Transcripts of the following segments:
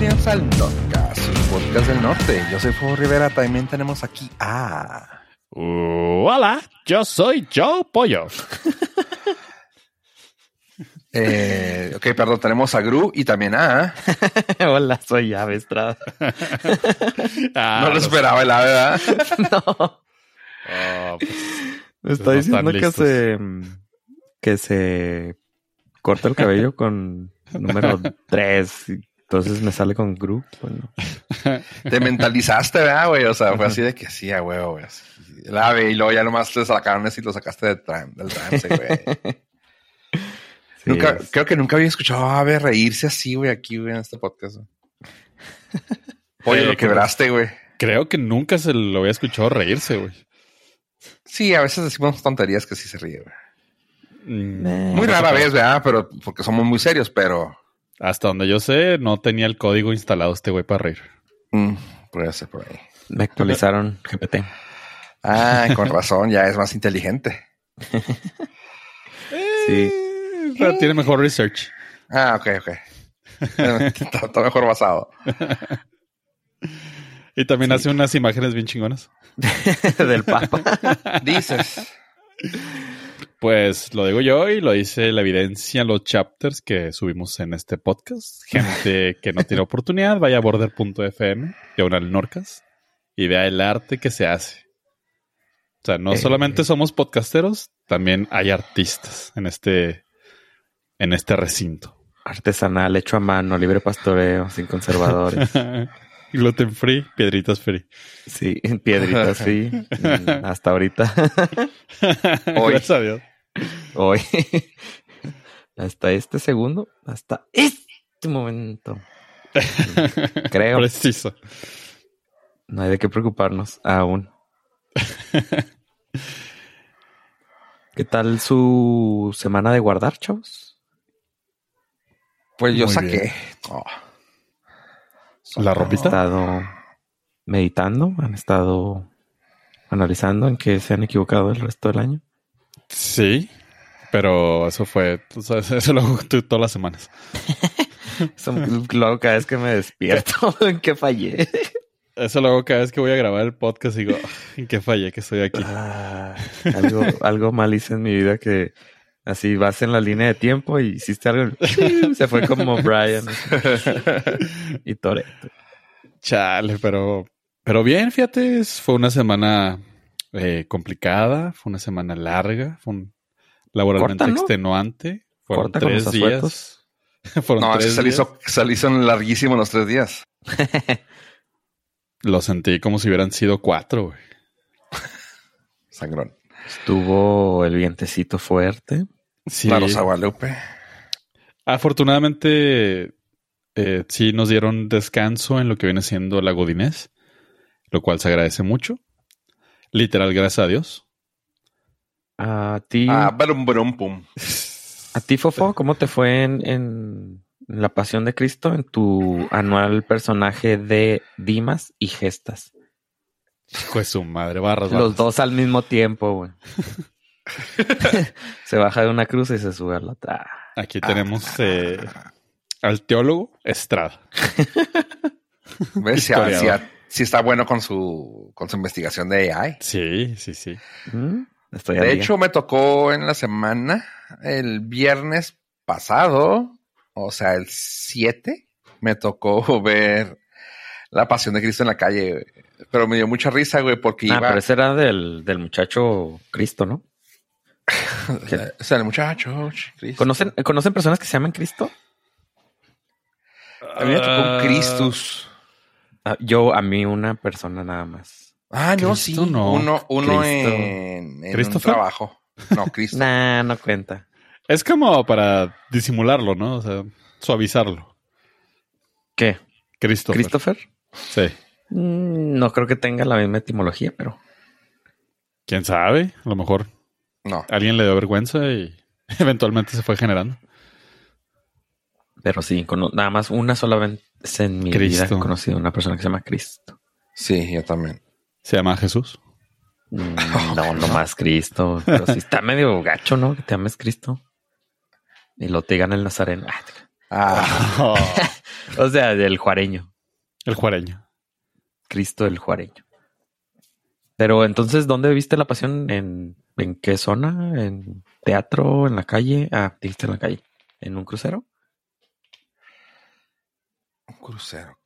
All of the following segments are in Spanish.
bienvenidos al un podcast del norte. Yo soy Fuego Rivera, también tenemos aquí a... Uh, hola, yo soy Joe Pollo. Eh, ok, perdón, tenemos a Gru y también a... Hola, soy Ave Estrada. Ah, no lo esperaba la verdad. no, oh, pues, me está no diciendo que se que se corta el cabello con número 3. Entonces me sale con Gru. Bueno, Te mentalizaste, ¿verdad, güey? O sea, fue así de que sí, a huevo, güey. así. El ave y luego ya nomás te sacaron eso y lo sacaste del, tran- del trance, güey. sí, Nunca- es- creo que nunca había escuchado a Ave reírse así, güey, aquí, güey, en este podcast. güey. Oye, Eh, lo quebraste, güey. creo que nunca se lo había escuchado reírse, güey. Sí, a veces decimos tonterías que sí se ríe, güey. Mm. Muy rara vez, ¿verdad? Pero porque somos muy serios, pero... Hasta donde yo sé, no tenía el código instalado este güey para reír. Mm, puede ser por ahí. me actualizaron GPT. Ah, con razón, ya es más inteligente. Sí. Pero tiene mejor research. Ah, ok, ok. está, está mejor basado. Y también hace unas imágenes bien chingonas. Del Papa. Dices. Pues lo digo yo y lo dice la evidencia en los chapters que subimos en este podcast. Gente que no tiene oportunidad, vaya a border.fm, diagonal Norcas, y vea el arte que se hace. O sea, no Eh. solamente somos podcasteros, también hay artistas en este, en este recinto. Artesanal, hecho a mano, libre pastoreo, sin conservadores. Gluten free, piedritas free. Sí, piedritas, sí. Mm, Hasta ahorita. Hoy. Gracias a Dios. Hoy. Hasta este segundo. Hasta este momento. Creo. Preciso. No hay de qué preocuparnos aún. ¿Qué tal su semana de guardar, chavos? Pues yo Muy saqué. bien. Oh. La ¿Han ropita. estado meditando? ¿Han estado analizando en qué se han equivocado el resto del año? Sí, pero eso fue, o sea, eso lo hago tú todas las semanas. Eso lo hago cada vez que me despierto en qué fallé. Eso lo hago cada vez que voy a grabar el podcast y digo, "Ah, ¿en qué fallé que estoy aquí? Ah, algo, algo mal hice en mi vida que así vas en la línea de tiempo y hiciste algo. Se fue como Brian y Toreto. Chale, pero, pero bien, fíjate, fue una semana eh, complicada, fue una semana larga, fue un laboralmente Corta, ¿no? extenuante. Fueron Corta con tres los días. Fueron No, tres se días. hizo, se le hizo larguísimo los tres días. Lo sentí como si hubieran sido cuatro, güey. Sangrón. Estuvo el vientecito fuerte. Sí. La Rosa Guadalupe. Afortunadamente, eh, sí nos dieron descanso en lo que viene siendo la Godinés, lo cual se agradece mucho. Literal, gracias a Dios. A ti, Ah, barum, barum, pum. a ti, Fofo, ¿cómo te fue en, en La Pasión de Cristo, en tu anual personaje de Dimas y Gestas? Hijo de su madre, barras, barras. Los dos al mismo tiempo, güey. se baja de una cruz y se sube a la otra. Aquí tenemos eh, al teólogo Estrada. ¿Ves? Si, está bueno con su, con su investigación de AI. Sí, sí, sí. ¿Mm? Estoy De día. hecho, me tocó en la semana, el viernes pasado, o sea, el 7, me tocó ver La Pasión de Cristo en la calle. Pero me dio mucha risa, güey, porque Ah, iba... pero ese era del, del muchacho Cristo, ¿no? O sea, el muchacho, Cristo. ¿Conocen, ¿Conocen personas que se llaman Cristo? A mí me tocó un Ah, Cristus. Ah, yo, a mí, una persona nada más. Ah, no, sí. No. Uno, uno Cristo. en, en un ¿Christopher? trabajo. No, Cristo. Nah, no cuenta. Es como para disimularlo, ¿no? O sea, suavizarlo. ¿Qué? Cristo. ¿Christopher? Sí. Mm, No creo que tenga la misma etimología, pero ¿Quién sabe? A lo mejor No. alguien le dio vergüenza y eventualmente se fue generando. pero sí, cono- nada más una sola vez en mi vida Cristo. he conocido una persona que se llama Cristo. Sí, yo también. Se llama Jesús. Mm, No, no más Cristo. Pero sí está medio gacho, ¿no? Que te ames Cristo. Y lo te digan el Nazareno. Ah, Ah, O sea, del juareño. El juareño. Cristo el juareño. Pero entonces, ¿dónde viste la pasión? ¿En, en qué zona? ¿En teatro? ¿En la calle? Ah, dijiste en la calle. ¿En un crucero? un crucero.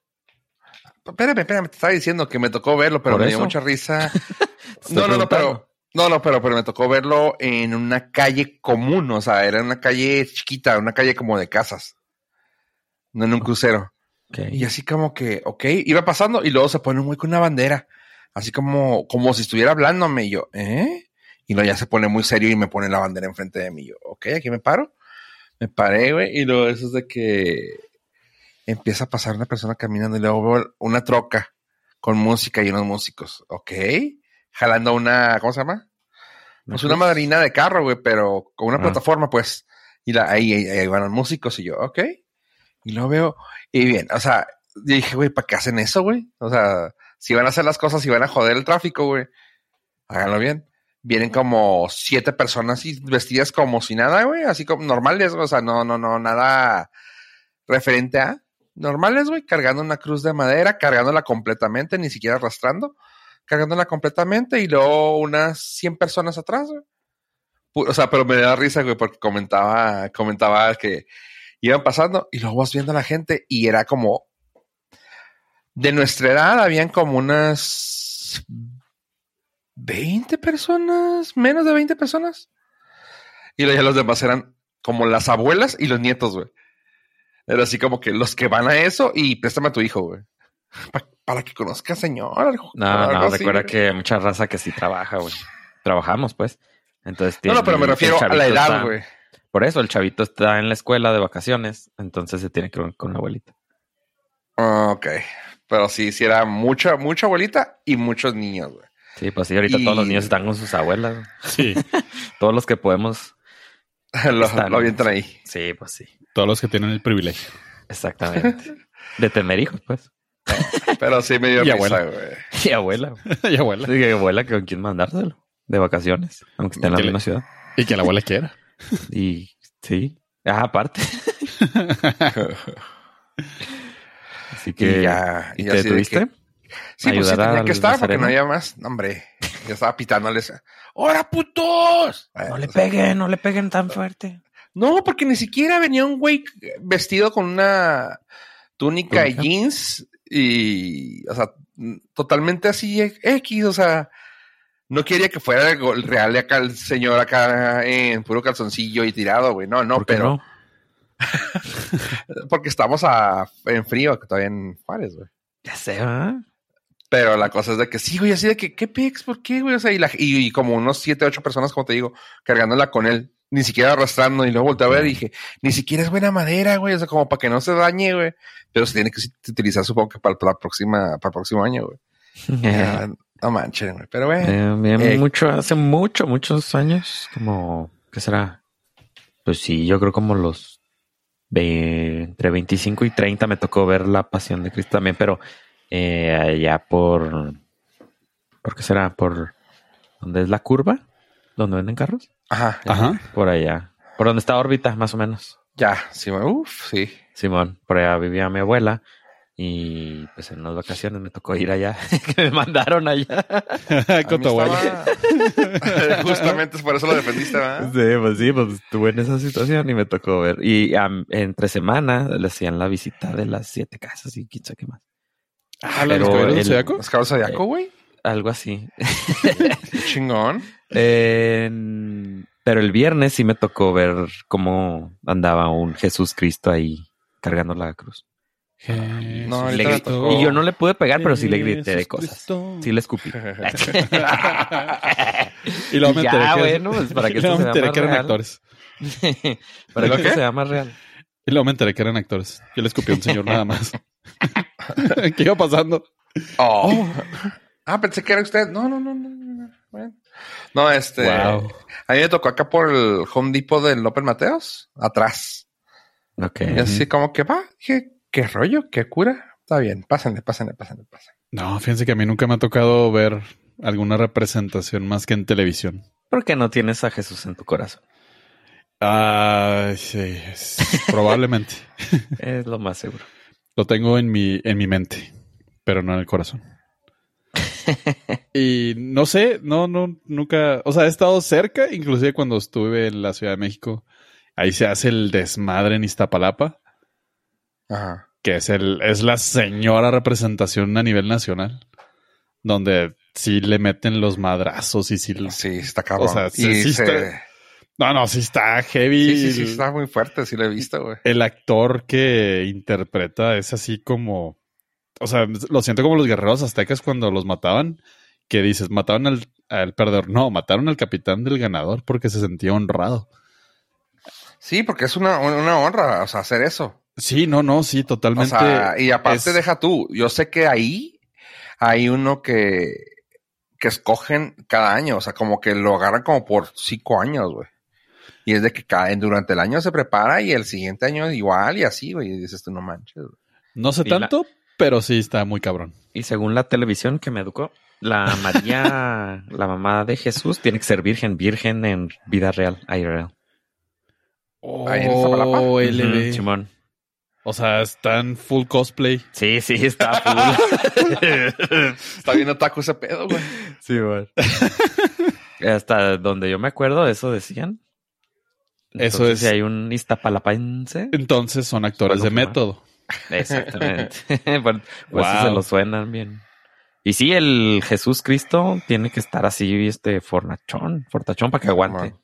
Espérame, espérame, te estaba diciendo que me tocó verlo, pero me dio mucha risa. No, no, no, pero. No, no, pero, pero me tocó verlo en una calle común, o sea, era una calle chiquita, una calle como de casas. No en un crucero. Y así como que, ok, iba pasando y luego se pone un güey con una bandera. Así como, como si estuviera hablándome y yo, ¿eh? Y luego ya se pone muy serio y me pone la bandera enfrente de mí. Yo, ok, aquí me paro. Me paré, güey. Y luego eso es de que empieza a pasar una persona caminando y luego veo una troca con música y unos músicos. Ok. Jalando una, ¿cómo se llama? Pues una madrina de carro, güey, pero con una Ah. plataforma, pues. Y la, ahí, ahí, ahí van los músicos y yo, ok. Y lo veo. Y bien, o sea, yo dije, güey, ¿para qué hacen eso, güey? O sea, si van a hacer las cosas y van a joder el tráfico, güey, háganlo bien. Vienen como siete personas vestidas como si nada, güey, así como normales, o sea, no, no, no, nada referente a normales, güey, cargando una cruz de madera, cargándola completamente, ni siquiera arrastrando, cargándola completamente y luego unas 100 personas atrás, güey. O sea, pero me da risa, güey, porque comentaba, comentaba que iban pasando y luego vas viendo a la gente y era como de nuestra edad, habían como unas 20 personas, menos de 20 personas. Y ya los demás eran como las abuelas y los nietos, güey. Era así como que los que van a eso y préstame a tu hijo, güey. Pa- para que conozca, señor. No, no, así, recuerda güey. que hay mucha raza que sí trabaja, güey. Trabajamos, pues. Entonces No, no, pero me refiero a la edad, güey. Por eso el chavito está en la escuela de vacaciones, entonces se tiene que ver con la abuelita. Ok. Pero sí, sí era mucha, mucha abuelita y muchos niños, güey. Sí, pues sí, ahorita Y- todos los niños están con sus abuelas. Sí. Todos los que podemos. lo, Están- lo avientan ahí. Sí, pues sí. Todos los que tienen el privilegio. Exactamente. De tener hijos, pues. Pero sí me dio Y risa, abuela. güey. Y abuela. y abuela. Sí, que abuela con quien mandárselo. De vacaciones, aunque esté en la le- misma ciudad. Y que la abuela quiera. Y sí. Ah, aparte. Así que. Y ya, ¿Y y te de detuviste? que- Sí, pues sí tenía que estar porque no había más. No, hombre, ya estaba pitándoles. ¡Hora, putos! No le peguen, no le peguen tan fuerte. No, porque ni siquiera venía un güey vestido con una túnica y jeans y, o sea, totalmente así X, o sea, no quería que fuera el real de acá el señor acá en puro calzoncillo y tirado, güey. No, no, ¿Por qué pero no? porque estamos a, en frío, que todavía en Juárez, güey. Ya sé, ¿verdad? Pero la cosa es de que sí, güey, así de que, ¿qué pics? ¿Por qué, güey? O sea, y, la- y- y como unos siete, ocho personas, como te digo, cargándola con él, ni siquiera arrastrando, y luego volteé a ver y dije, ni siquiera es buena madera, güey, o sea, como para que no se dañe, güey. Pero se tiene que utilizar, supongo que para, la próxima, para el próximo año, güey. Ya, no manches, güey. Pero, güey, Eh, bien, Eh, mucho, hace mucho, muchos años, como, ¿qué será? Pues sí, yo creo como los entre 25 y 30 me tocó ver La Pasión de Cristo también, pero eh, allá por, ¿por qué será? Por, ¿dónde es la curva? ¿Dónde venden carros? ajá, Ajá. Por allá, por donde está órbita, más o menos. ya, sí, güey, uf, sí. Simón, por allá vivía mi abuela y pues en las vacaciones me tocó ir allá, que me mandaron allá. A Con mí tu abuela. estaba- Justamente es por eso lo defendiste, ¿verdad? Sí, pues sí, pues estuve en esa situación y me tocó ver. Y entre semana le hacían la visita de las siete casas y quién sabe qué más. Ah, ¿la Pero de los caballeros del el- Zodiaco? ¿Los cabros zodiaco, güey? Algo así. Chingón. Pero el viernes sí me tocó ver cómo andaba un Jesús Cristo ahí cargando la cruz. No, le tocó. y yo no le pude pegar, pero sí le grité de cosas. Sí le escupí. y luego me ya, que, bueno, pues, para que y esto más que eran real. actores. para ¿Lo que qué? esto sea más real. Y luego me enteré que eran actores. Yo le escupí a un señor nada más. ¿Qué iba pasando? Oh. Ah, pensé que era usted. No, no, no, no. no. Bueno. No, este. Wow. A mí me tocó acá por el Home Depot del López Mateos, atrás. Ok. Y así como que va, dije, qué rollo, qué cura. Está bien, pásenle, pásenle, pásenle, pásenle. No, fíjense que a mí nunca me ha tocado ver alguna representación más que en televisión. ¿Por qué no tienes a Jesús en tu corazón? Ah, sí, es- probablemente. Es lo más seguro. Lo tengo en mi, en mi mente, pero no en el corazón. y no sé, no, no, nunca, o sea, he estado cerca, inclusive cuando estuve en la Ciudad de México, ahí se hace el desmadre en Iztapalapa, Ajá. que es el, es la señora representación a nivel nacional, donde sí le meten los madrazos y sí, Sí, está cabrón. O sea, sí- Y sí se- está- no, no, sí está heavy. sí, sí, sí, está muy fuerte, sí lo he visto, güey. el actor que interpreta es así como. O sea, lo siento como los guerreros aztecas cuando los mataban, que dices, mataron al, al perdedor. No, mataron al capitán del ganador porque se sentía honrado. Sí, porque es una, una honra, o sea, hacer eso. Sí, no, no, sí, O totalmente. sea, y aparte es- deja tú, yo sé que ahí hay uno que, que escogen cada año, o sea, como que lo agarran como por cinco años, güey. Y es de que cada, durante el año se prepara y el siguiente año igual y así, güey. Y dices tú, no manches. güey. No sé Y la- tanto, pero sí está muy cabrón. Y según la televisión que me educó, la María, la mamá de Jesús, tiene que ser virgen, virgen en vida real, IRL. Ahí en. Oh. Simón. O sea, están full cosplay. Sí, sí, está full. Está bien otaku ese pedo, güey. sí, güey. Hasta donde yo me acuerdo, eso decían. Eso es- Si hay un iztapalapense. Entonces son actores Puedo de método. Exactamente. eso Wow. se lo suenan bien. Y sí, el Jesús Cristo tiene que estar así, este, fornachón, fortachón para que aguante.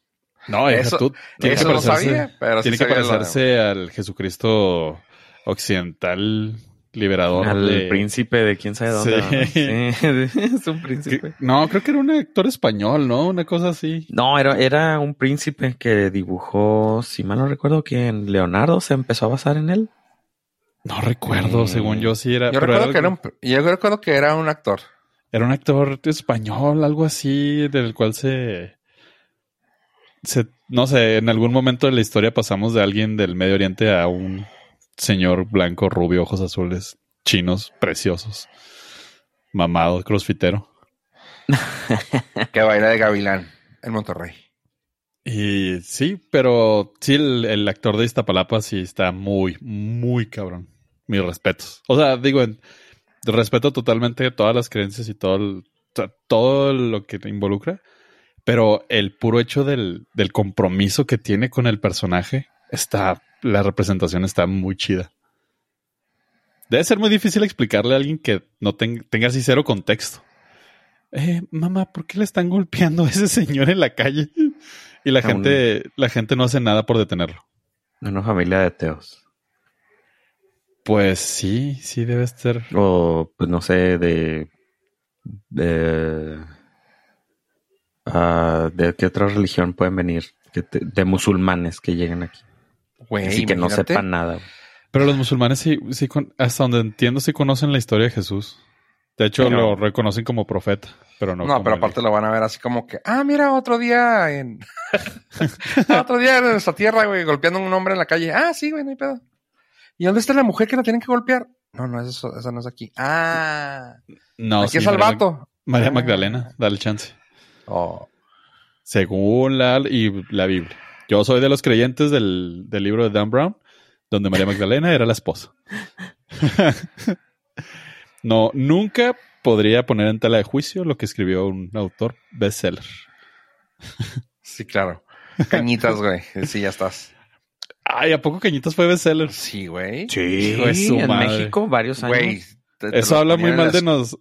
No, Eso- tú, tiene Eso que no parecerse- sabía, pero Tiene sí que parecerse al Jesucristo occidental liberador. Al de- príncipe de quién sabe dónde. Sí. ¿no? Sí, es un príncipe. no, creo que era un actor español, ¿no? Una cosa así. No, era, era un príncipe que dibujó, si mal no recuerdo, que en Leonardo se empezó a basar en él. No recuerdo, Mm. según yo sí era. Yo pero recuerdo, que era un, yo recuerdo que era un actor. era un actor español, algo así, del cual se, se. No sé, en algún momento de la historia pasamos de alguien del Medio Oriente a un señor blanco, rubio, ojos azules, chinos, preciosos, mamado, crossfitero. Que baila de Gavilán en Monterrey. Y sí, pero sí, el, el actor de Iztapalapa sí está muy, muy cabrón. Mis respetos. O sea, digo, en- respeto totalmente todas las creencias y todo, el- todo lo que te involucra, pero el puro hecho del, del compromiso que tiene con el personaje está, la representación está muy chida. Debe ser muy difícil explicarle a alguien que no ten- tenga así cero contexto. Eh, mamá, ¿por qué le están golpeando a ese señor en la calle? Y la A un- gente, la gente no hace nada por detenerlo. Una familia de ateos. Pues sí, sí debe ser. O, pues no sé, de. de. ah, ¿De qué otra religión pueden venir? Que te- de musulmanes que lleguen aquí. Güey, Así que no sepan nada. Pero los musulmanes sí, sí con- hasta donde entiendo, sí conocen la historia de Jesús. De hecho, Pero- lo reconocen como profeta, pero no. No, como pero aparte lo van a ver así como que, ah, mira, otro día en. otro día en nuestra tierra, güey, golpeando a un hombre en la calle. Ah, sí, güey, no hay pedo. ¿Y dónde está la mujer que la tienen que golpear? No, no, eso, eso no es aquí. Ah, No, aquí sí, es al María, vato. María Ah. Magdalena, dale chance. Oh, Según la, y la Biblia. Yo soy de los creyentes del, del libro de Dan Brown, donde María Magdalena era la esposa. no, nunca podría poner en tela de juicio lo que escribió un autor bestseller. sí, claro. Cañitas, güey. Sí, ya estás. Ay, ¿a poco Cañitas fue bestseller? Sí, güey. Sí, su en madre. México varios años. Güey. te- te Eso habla muy mal de nos.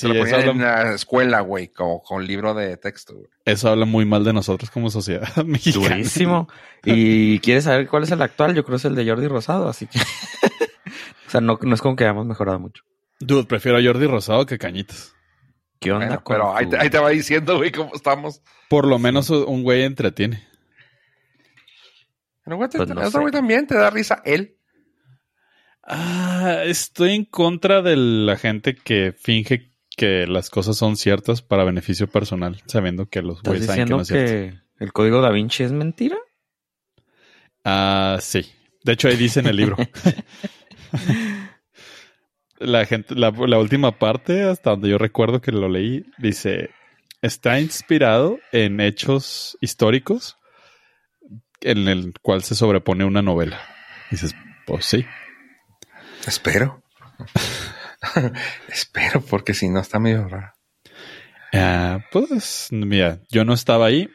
Sí, lo eso ponían en habla, la escuela, güey, como con libro de texto, güey. eso habla muy mal de nosotros como sociedad mexicana. Durísimo. ¿Y quieres saber cuál es el actual? Yo creo que es el de Jordi Rosado, así que... o sea, no, no es como que hayamos mejorado mucho. Dude, prefiero a Jordi Rosado que Cañitas. ¿Qué onda Bueno, con pero ahí te, ahí te va diciendo, güey, cómo estamos. Por lo menos un güey entretiene. Pero, güey, te- Pues no otro güey también te da risa él. Ah, estoy en contra de la gente que finge que las cosas son ciertas para beneficio personal, sabiendo que los ¿Estás güeyes saben que no es que, cierto. el código da Vinci es mentira? Ah, sí. De hecho, ahí dice en el libro. la gente, la, la última parte, hasta donde yo recuerdo que lo leí, dice: está inspirado en hechos históricos en el cual se sobrepone una novela. Dices, Pues sí. Espero. Espero, porque si no está medio raro. Ah, pues, mira, yo no estaba ahí.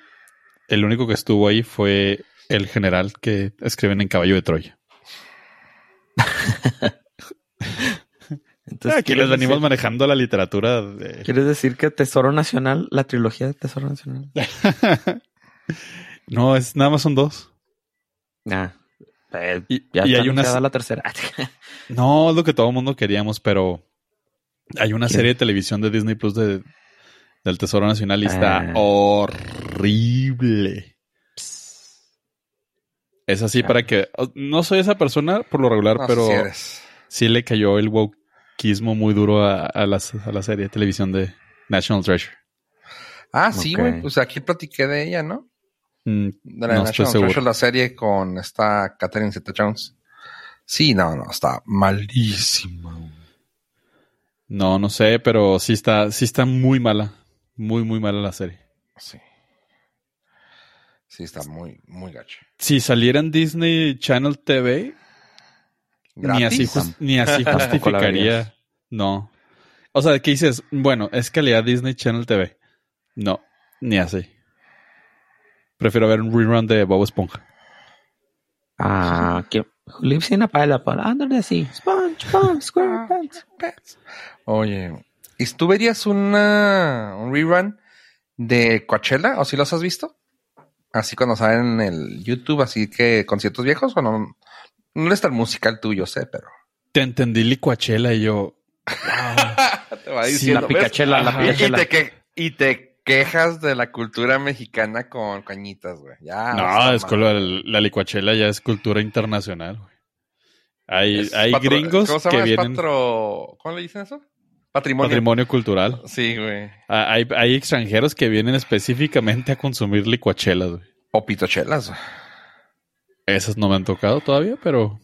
El único que estuvo ahí fue el general que escriben en Caballo de Troya. Entonces, Aquí ¿quieres les venimos decir- manejando la literatura de... ¿Quieres decir que Tesoro Nacional, la trilogía de Tesoro Nacional? no, es nada más son dos. Ah, eh, Y, ya y está hay una... la tercera. No, es lo que todo el mundo queríamos, pero hay una serie de televisión de Disney Plus de, del Tesoro Nacional y está Ah. horrible. Es así Ah. para que... No soy esa persona por lo regular, No, pero sí le cayó el wokeismo muy duro a, a las- a la serie de televisión de National Treasure. Ah, sí, güey. Pues aquí platiqué de ella, ¿no? Mm, De la No estoy seguro. La serie con esta Catherine Zeta Jones. Sí, no, no, está malísima. no, no sé, pero sí está, sí está muy mala. Muy, muy mala la serie. Sí. Sí, está muy, muy gacho. Si saliera en Disney Channel TV, Ni así, ni así justificaría. No. O sea, ¿qué dices? Bueno, es calidad Disney Channel TV. No, ni así. Prefiero ver un rerun de Bob Esponja. Ah, que lives in a pineapple under the sea. SpongeBob SquarePants. Oye, ¿y tú verías una, un rerun de Coachella? ¿O si los has visto? Así cuando salen en el YouTube, así que conciertos viejos o no. No es tan musical tuyo, sé, pero. Te entendí licuachela y yo. Te va Sí, la ¿ves? picachela, la Ajá. Y, y picachela. te que, y te quejas de la cultura mexicana con cañitas, güey. Ya. no, es la, la licuachela ya es cultura internacional, güey. Hay, Es hay patro- gringos ¿Cómo se que llama? Vienen patro- ¿Cómo le dicen eso? Patrimonio. patrimonio cultural. Sí, güey. Ah, Hay, hay extranjeros que vienen específicamente a consumir licuachelas, güey. O pitochelas. güey. Esas no me han tocado todavía, pero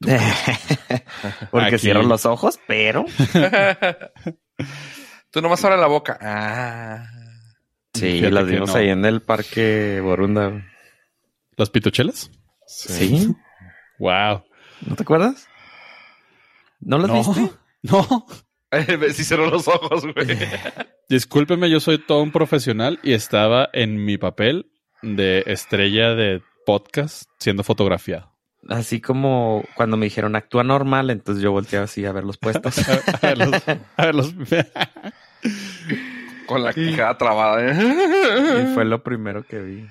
Porque Aquí. cierro los ojos, pero. Tú nomás abre la boca. Ah. Sí, Fíjate las vimos no. ahí en el parque Borunda. ¿las pitochelas? Sí. Wow. ¿No te acuerdas? ¿No las No, viste? no. sí cerró los ojos, güey. Discúlpeme, yo soy todo un profesional y estaba en mi papel de estrella de podcast siendo fotografiado. Así como cuando me dijeron actúa normal, entonces yo volteaba así a ver los puestos. A ver los- a ver los- Con la quijada trabada. y ¿eh? fue lo primero que vi.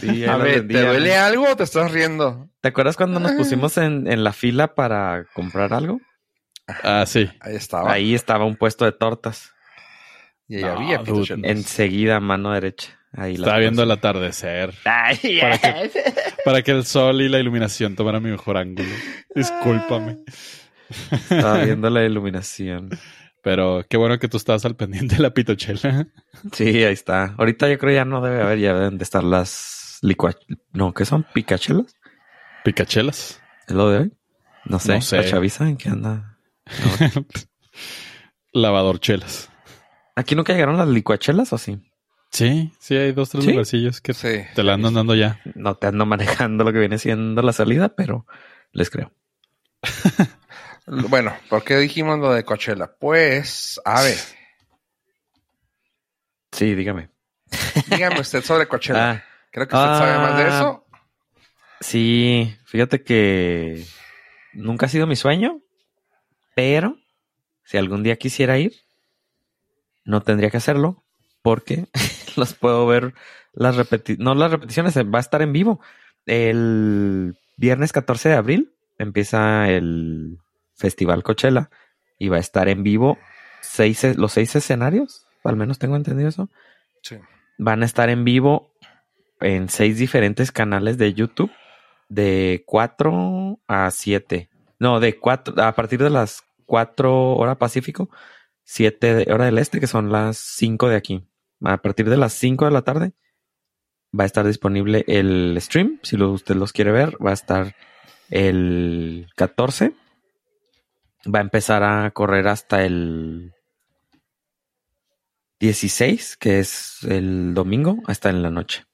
Sí, A ver, ¿te duele algo o te estás riendo? ¿Te acuerdas cuando nos pusimos en, en la fila para comprar algo? ah, sí. Ahí estaba. Ahí estaba un puesto de tortas. Y ahí No, había dude. Enseguida, mano derecha. Ahí Estaba viendo el atardecer Ay, Para que- para que el sol y la iluminación tomaran mi mejor ángulo. Discúlpame. Estaba viendo la iluminación. Pero qué bueno que tú estabas al pendiente de la pitochela. Sí, ahí está. Ahorita yo creo ya no debe haber, ya deben de estar las licua... No, ¿qué son? ¿Picachelas? Picachelas. ¿Es lo de hoy? No sé. No sé. ¿La chaviza en qué anda? Lavadorchelas. ¿Aquí nunca llegaron las licuachelas o sí? Sí, sí, hay dos, tres ¿Sí? lugarcillos que Sí. te la andan dando ya. No te ando manejando lo que viene siendo la salida, pero les creo. Bueno, ¿por qué dijimos lo de Coachella? Pues, a ver, Sí, dígame. dígame usted sobre Coachella. Ah, Creo que usted sabe más de Ah. eso. sí, fíjate que nunca ha sido mi sueño, pero si algún día quisiera ir, no tendría que hacerlo porque los puedo ver las repeticiones, no las repeticiones, va a estar en vivo. El viernes 14 de abril empieza el Festival Coachella y va a estar en vivo seis, los seis escenarios, al menos tengo entendido eso. Sí. Van a estar en vivo en seis diferentes canales de YouTube de 4 a 7. No, de 4 a partir de las 4 hora Pacífico, 7 de hora del este, que son las 5 de aquí. A partir de las 5 de la tarde va a estar disponible el stream. Si lo- usted los quiere ver, va a estar el 14. Va a empezar a correr hasta el 16, que es el domingo, hasta en la noche.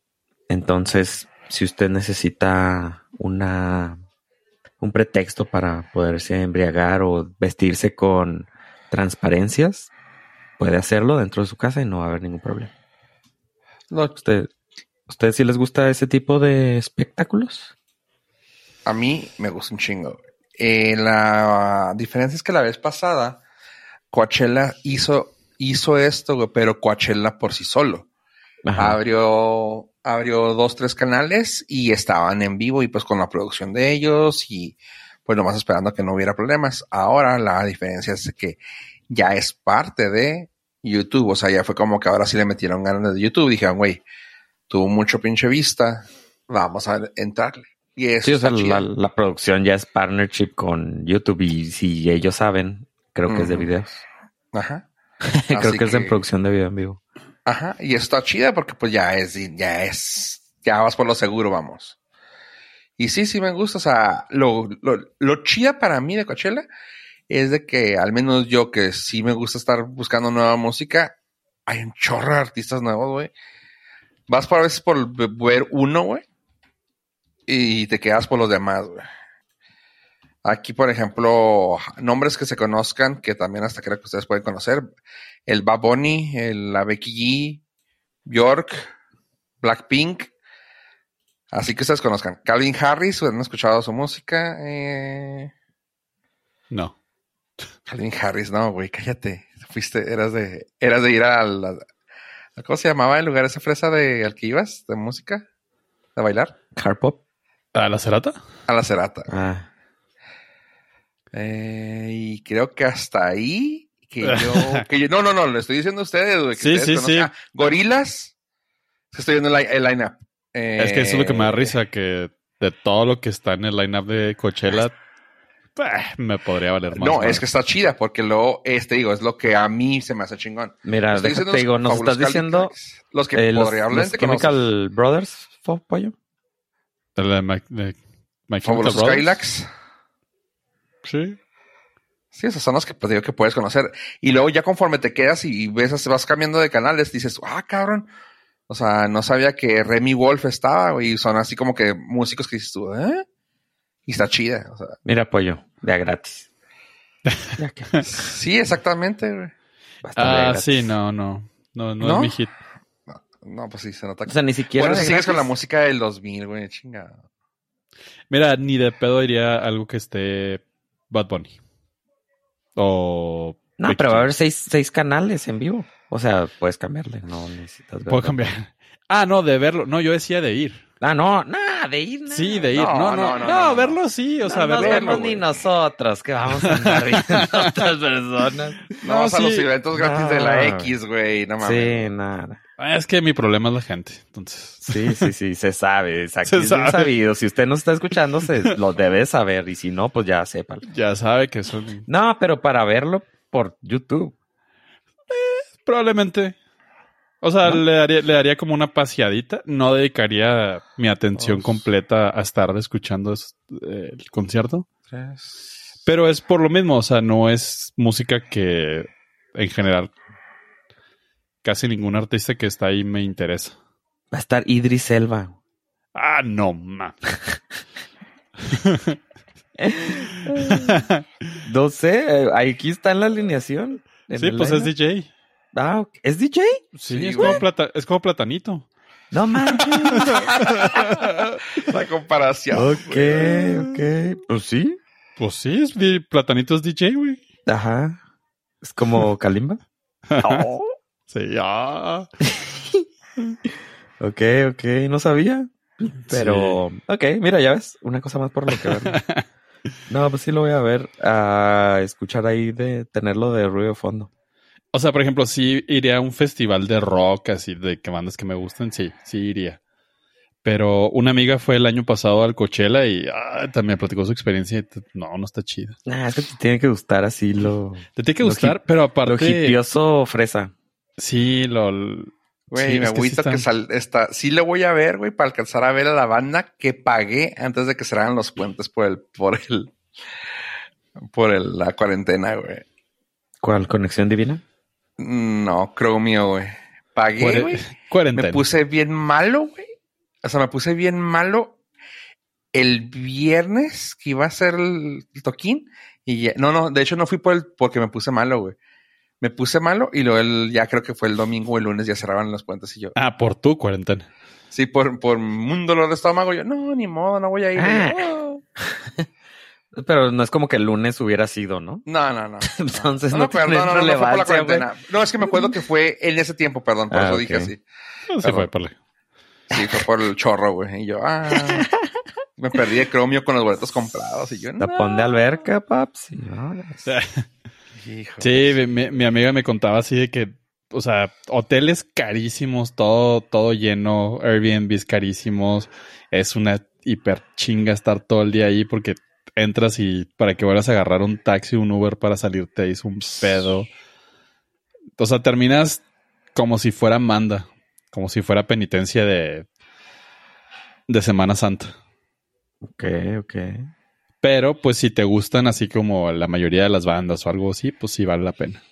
Entonces, si usted necesita una un pretexto para poderse embriagar o vestirse con transparencias, puede hacerlo dentro de su casa y no va a haber ningún problema. Lo- ¿Usted, ¿Ustedes sí les gusta ese tipo de espectáculos? a mí me gusta un chingo. Eh, la diferencia es que la vez pasada, Coachella hizo, hizo esto, güey, pero Coachella por sí solo. Ajá. Abrió, abrió dos, tres canales y estaban en vivo y pues con la producción de ellos y pues nomás esperando que no hubiera problemas. Ahora la diferencia es que ya es parte de YouTube. O sea, ya fue como que ahora sí le metieron ganas de YouTube. Dijeron, güey, tuvo mucho pinche vista. Vamos a entrarle. Y eso Sí, o sea, la, la producción ya es partnership con YouTube y si ellos saben, creo que es de videos. Ajá. creo Así que es que- producción de video en vivo. Ajá. Y eso está chida porque pues ya es, ya es, ya vas por lo seguro, vamos. Y sí, sí me gusta. O sea, lo, lo, lo chida para mí de Coachella es de que al menos yo que sí me gusta estar buscando nueva música, hay un chorro de artistas nuevos, güey. Vas por a veces por ver uno, güey, y te quedas por los demás, güey. Aquí, por ejemplo, nombres que se conozcan, que también hasta creo que ustedes pueden conocer. El Bad Bunny, el, la Becky G, Bjork, Blackpink. Así que ustedes conozcan. Calvin Harris, ¿han escuchado su música? Eh, No. Calvin Harris, no, güey, cállate. Fuiste, eras de, eras de ir a la, a- ¿cómo se llamaba el lugar esa fresa de al que ibas? ¿De música? ¿De bailar? Car Pop. ¿A la cerata? A la Cerata. Ah, Eh, y creo que hasta ahí que yo, que yo- no, no, no, lo estoy diciendo a ustedes, que Sí, ustedes sí, sí. Ah, Gorilas. Estoy viendo el, el line-up. Es que eso es lo que me da Eh, risa, que de todo lo que está en el lineup de Coachella, me podría valer más. No, es que está chida, porque luego, este digo, es lo que a mí se me hace chingón. mira, diciendo digo, los nos estás diciendo los que eh, los, probablemente los Chemical Brothers, ¿fue, pollo? ¿De la de My Fabulosos? Cadillacs. Sí. Sí, esos son los que pues, digo que puedes conocer. Y luego ya conforme te quedas y ves, vas cambiando de canales, dices, ah, cabrón. O sea, no sabía que Remy Wolf estaba, güey, y son así como que músicos que dices tú, ¿eh? Y está chida. O sea, Mira, pollo, de a gratis. Sí, exactamente, güey. Ah, gratis. sí, no, no. No, no, ¿No? es mi hit. No, pues sí, se nota O que. sea, ni siquiera. Bueno, si sigues con la música del 2000, güey, chinga. Mira, ni de pedo iría algo que esté Bad Bunny. O. No, pero va a haber seis, seis canales en vivo. O sea, puedes cambiarle, no necesitas verlo. Puedo cambiar. Ah, no, de verlo. No, yo decía de ir. Ah, no, nada, de ir. nada. Sí, de ir. No, No, no, no, no, no, no, verlo sí. O No sea, verlo. vemos güey. ni nosotros, que vamos a andar viendo a otras personas. No, No, vamos a los sí. eventos gratis de la No. X, güey, no mames. Sí, nada. Ah, Es que mi problema es la gente. Entonces. Sí, sí, sí, se sabe. Aquí Se es bien sabe. sabido. Si usted no está escuchando, se lo debe saber. Y si no, pues ya sépalo. Ya sabe que son. No, pero para verlo por YouTube. Probablemente. O sea, ¿No? le, daría, le daría como una paseadita. No dedicaría mi atención completa a estar escuchando es- eh, el concierto. Pero es por lo mismo. O sea, no es música que en general casi ningún artista que está ahí me interesa. Va a estar Idris Elba. Ah, no, ma. No sé, aquí está en la alineación. en sí, pues es. DJ. Ah. ¿es DJ? Sí, Sí, es, como plata, es como platanito. No manches. La comparación. ok, ok. Pues sí. Pues sí, es, platanito es DJ, güey. Ajá. Es como Kalimba. Oh. Sí, ya. Ok, ok, no sabía. Pero, ok, mira, ya ves, una cosa más por lo que ver. No, pues sí lo voy a ver, a escuchar ahí de tenerlo de ruido de fondo. O sea, por ejemplo, sí iría a un festival de rock, así de que bandas que me gustan, sí, sí iría. Pero una amiga fue el año pasado al Coachella y ah, también platicó su experiencia y no, no está chida. Nah, es que te tiene que gustar así lo, Te tiene que Lo gustar, pero lo aparte... hipioso fresa. Sí, lo... Güey, sí, me es que sí agüita que sal, está, sí le voy a ver, güey, para alcanzar a ver a la banda que pagué antes de que cerraran los puentes por el, por el, por el, la cuarentena, güey. ¿Cuál? ¿Conexión divina? No, creo mío, güey. Pagué, güey. Cuarentena. Me puse bien malo, güey. O sea, me puse bien malo el viernes que iba a ser el, el toquín y ya- no, no, de hecho no fui por el, porque me puse malo, güey. Me puse malo y luego el, ya creo que fue el domingo o el lunes ya cerraban los puentes y yo, Ah, por tu cuarentena. sí, por, por un dolor de estómago, yo, no, ni modo, no voy a ir. Ah. Yo, "Oh". Pero no es como que el lunes hubiera sido, ¿no? No, no, no. Entonces no, no, tiene no, no, no, fue por la cuarentena. No, es que me acuerdo que fue en ese tiempo, perdón, por Ah, eso dije así. No, sí fue por la- Sí, fue por el chorro, güey. Y yo, ah, me perdí el cromio con los boletos comprados. Y yo, no. Tapón de alberca, paps. y ahora- Hijo. Sí, mi, mi amiga me contaba así de que, o sea, hoteles carísimos, todo, todo lleno, Airbnbs carísimos. Es una hiper chinga estar todo el día ahí porque entras y para que vuelvas a agarrar un taxi, un Uber para salirte es un pedo. O sea, terminas como si fuera manda, como si fuera penitencia de, de Semana Santa. Ok, ok. Pero pues si te gustan así como la mayoría de las bandas o algo así, pues sí vale la pena.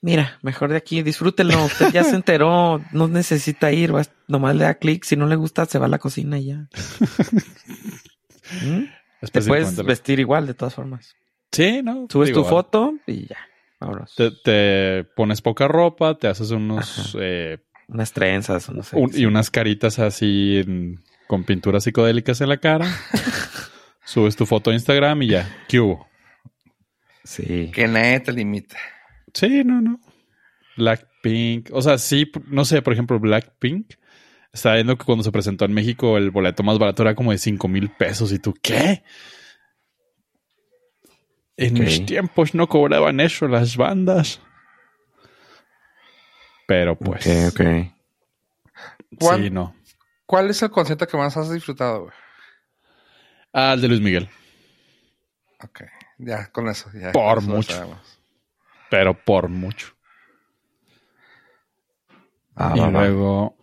Mira, mejor de aquí, disfrútenlo. Usted ya se enteró, no necesita ir, va- nomás le da clic. Si no le gusta, se va a la cocina y ya. ¿Mm? Te puedes vestir igual, de todas formas. Sí, ¿no? Subes Digo, tu foto y ya. Vámonos. Te, te pones poca ropa, te haces unos... Eh, Unas trenzas, no sé. un- y unas caritas así en- con pinturas psicodélicas en la cara. subes tu foto a Instagram y ya. ¿Qué hubo? Sí. Que nadie te limita. Sí, no, no. Blackpink. O sea, sí, no sé, por ejemplo, Blackpink. Estaba viendo que cuando se presentó en México el boleto más barato era como de 5 mil pesos. ¿Y tú qué? En Ok. mis tiempos no cobraban eso las bandas. Pero pues... Ok, ok. ¿Cuál- Sí, no. ¿Cuál es el concierto que más has disfrutado, güey? Ah, el de Luis Miguel. Ok, ya, con eso. Ya, Por con eso lo mucho. Pero por mucho. Ah, y luego...